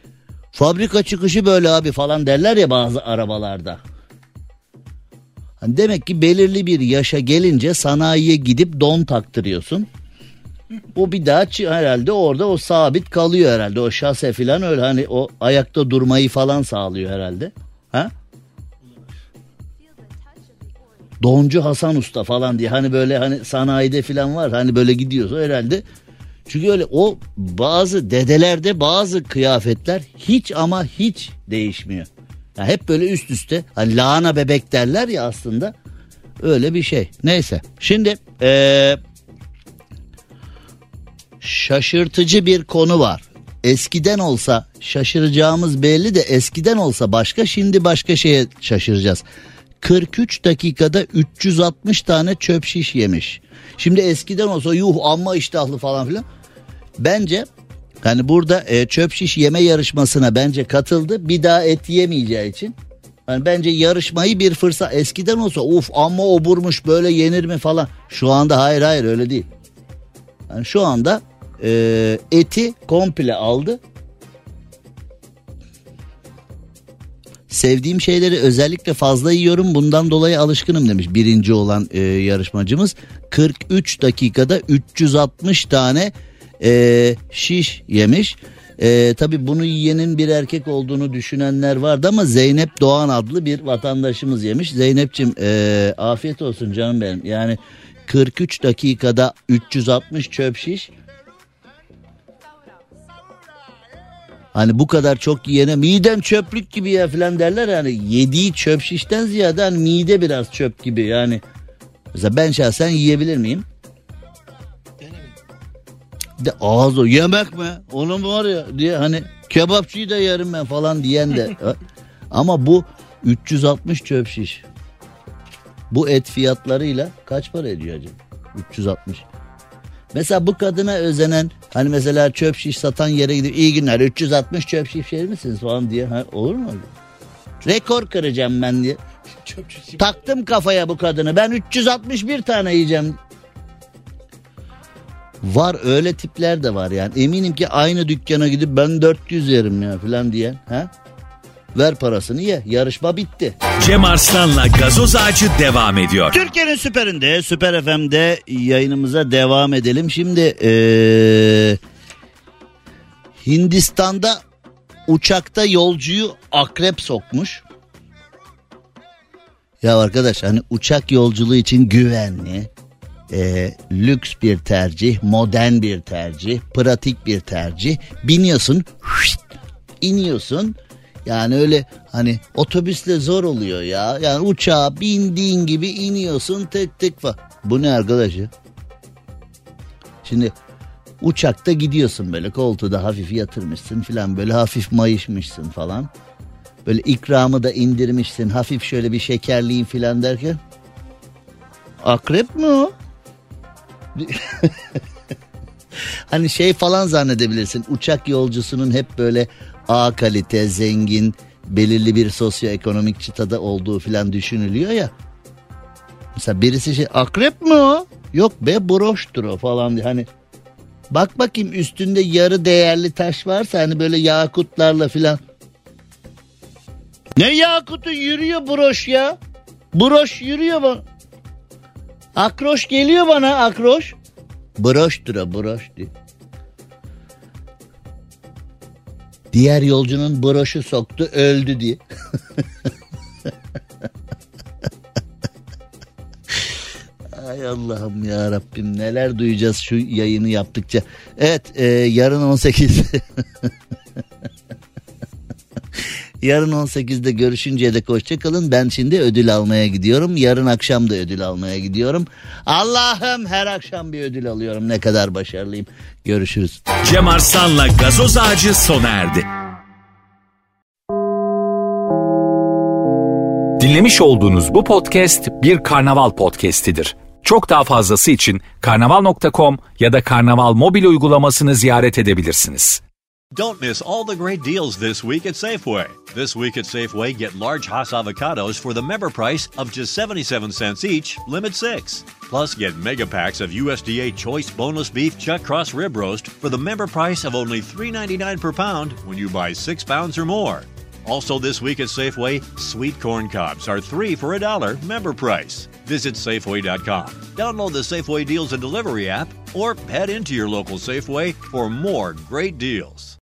fabrika çıkışı böyle abi falan derler ya bazı arabalarda. Hani demek ki belirli bir yaşa gelince sanayiye gidip don taktırıyorsun. O bir daha herhalde orada o sabit kalıyor herhalde. O şase falan öyle hani o ayakta durmayı falan sağlıyor herhalde. Ha? Doncu Hasan Usta falan diye hani böyle hani sanayide falan var hani böyle gidiyorsa herhalde. Çünkü öyle o bazı dedelerde bazı kıyafetler hiç ama hiç değişmiyor. Yani hep böyle üst üste hani lahana bebek derler ya aslında öyle bir şey. Neyse şimdi ee, şaşırtıcı bir konu var. Eskiden olsa şaşıracağımız belli de eskiden olsa başka şimdi başka şeye şaşıracağız. 43 dakikada 360 tane çöp şiş yemiş. Şimdi eskiden olsa yuh amma iştahlı falan filan. Bence hani burada e, çöp şiş yeme yarışmasına bence katıldı. Bir daha et yemeyeceği için. Yani bence yarışmayı bir fırsat. Eskiden olsa uf amma oburmuş böyle yenir mi falan. Şu anda hayır hayır öyle değil. Yani şu anda e, eti komple aldı Sevdiğim şeyleri özellikle fazla yiyorum bundan dolayı alışkınım demiş birinci olan e, yarışmacımız. 43 dakikada 360 tane e, şiş yemiş. E, tabii bunu yiyenin bir erkek olduğunu düşünenler vardı ama Zeynep Doğan adlı bir vatandaşımız yemiş. Zeynep'ciğim e, afiyet olsun canım benim. Yani 43 dakikada 360 çöp şiş. Hani bu kadar çok yiyene midem çöplük gibi ya falan derler yani yediği çöp şişten ziyade hani mide biraz çöp gibi yani. Mesela ben şahsen yiyebilir miyim? De ağız o yemek mi? Onun var ya diye hani kebapçıyı da yerim ben falan diyen de. Ama bu 360 çöp şiş. Bu et fiyatlarıyla kaç para ediyor acaba? 360. Mesela bu kadına özenen hani mesela çöp şiş satan yere gidip iyi günler 360 çöp şiş verir misiniz falan diye. Ha, olur mu? Rekor kıracağım ben diye. Taktım kafaya bu kadını ben 361 tane yiyeceğim. Var öyle tipler de var yani. Eminim ki aynı dükkana gidip ben 400 yerim ya falan diye. Ha? Ver parasını ye. Yarışma bitti. Cem Arslan'la gazoz ağacı devam ediyor. Türkiye'nin süperinde, Süper FM'de yayınımıza devam edelim. Şimdi ee, Hindistan'da uçakta yolcuyu akrep sokmuş. Ya arkadaş hani uçak yolculuğu için güvenli, e, lüks bir tercih, modern bir tercih, pratik bir tercih. Biniyorsun, hışt, iniyorsun. Yani öyle hani otobüsle zor oluyor ya. Yani uçağa bindiğin gibi iniyorsun tek tek var. Bu ne arkadaş ya? Şimdi uçakta gidiyorsun böyle koltuğu da hafif yatırmışsın filan böyle hafif mayışmışsın falan. Böyle ikramı da indirmişsin hafif şöyle bir şekerliğin filan derken. Akrep mi o? hani şey falan zannedebilirsin. Uçak yolcusunun hep böyle A kalite, zengin, belirli bir sosyoekonomik çıtada olduğu filan düşünülüyor ya. Mesela birisi şey akrep mi o? Yok be broştur o falan diye. Hani bak bakayım üstünde yarı değerli taş varsa hani böyle yakutlarla filan. Ne yakutu yürüyor broş ya? Broş yürüyor bana. Akroş geliyor bana akroş. Broştur o broş. Diğer yolcunun broşu soktu öldü diye. Ay Allah'ım ya Rabbim neler duyacağız şu yayını yaptıkça. Evet e, yarın 18 Yarın 18'de görüşünceye dek hoşçakalın. Ben şimdi ödül almaya gidiyorum. Yarın akşam da ödül almaya gidiyorum. Allah'ım her akşam bir ödül alıyorum. Ne kadar başarılıyım. Görüşürüz. Cem Arslan'la gazoz ağacı sona erdi. Dinlemiş olduğunuz bu podcast bir karnaval podcastidir. Çok daha fazlası için karnaval.com ya da karnaval mobil uygulamasını ziyaret edebilirsiniz. Don't miss all the great deals this week at Safeway. This week at Safeway, get large Hass avocados for the member price of just 77 cents each, limit six. Plus, get mega packs of USDA Choice Boneless Beef Chuck Cross Rib Roast for the member price of only $3.99 per pound when you buy six pounds or more. Also, this week at Safeway, sweet corn cobs are three for a dollar member price. Visit Safeway.com, download the Safeway Deals and Delivery app, or head into your local Safeway for more great deals.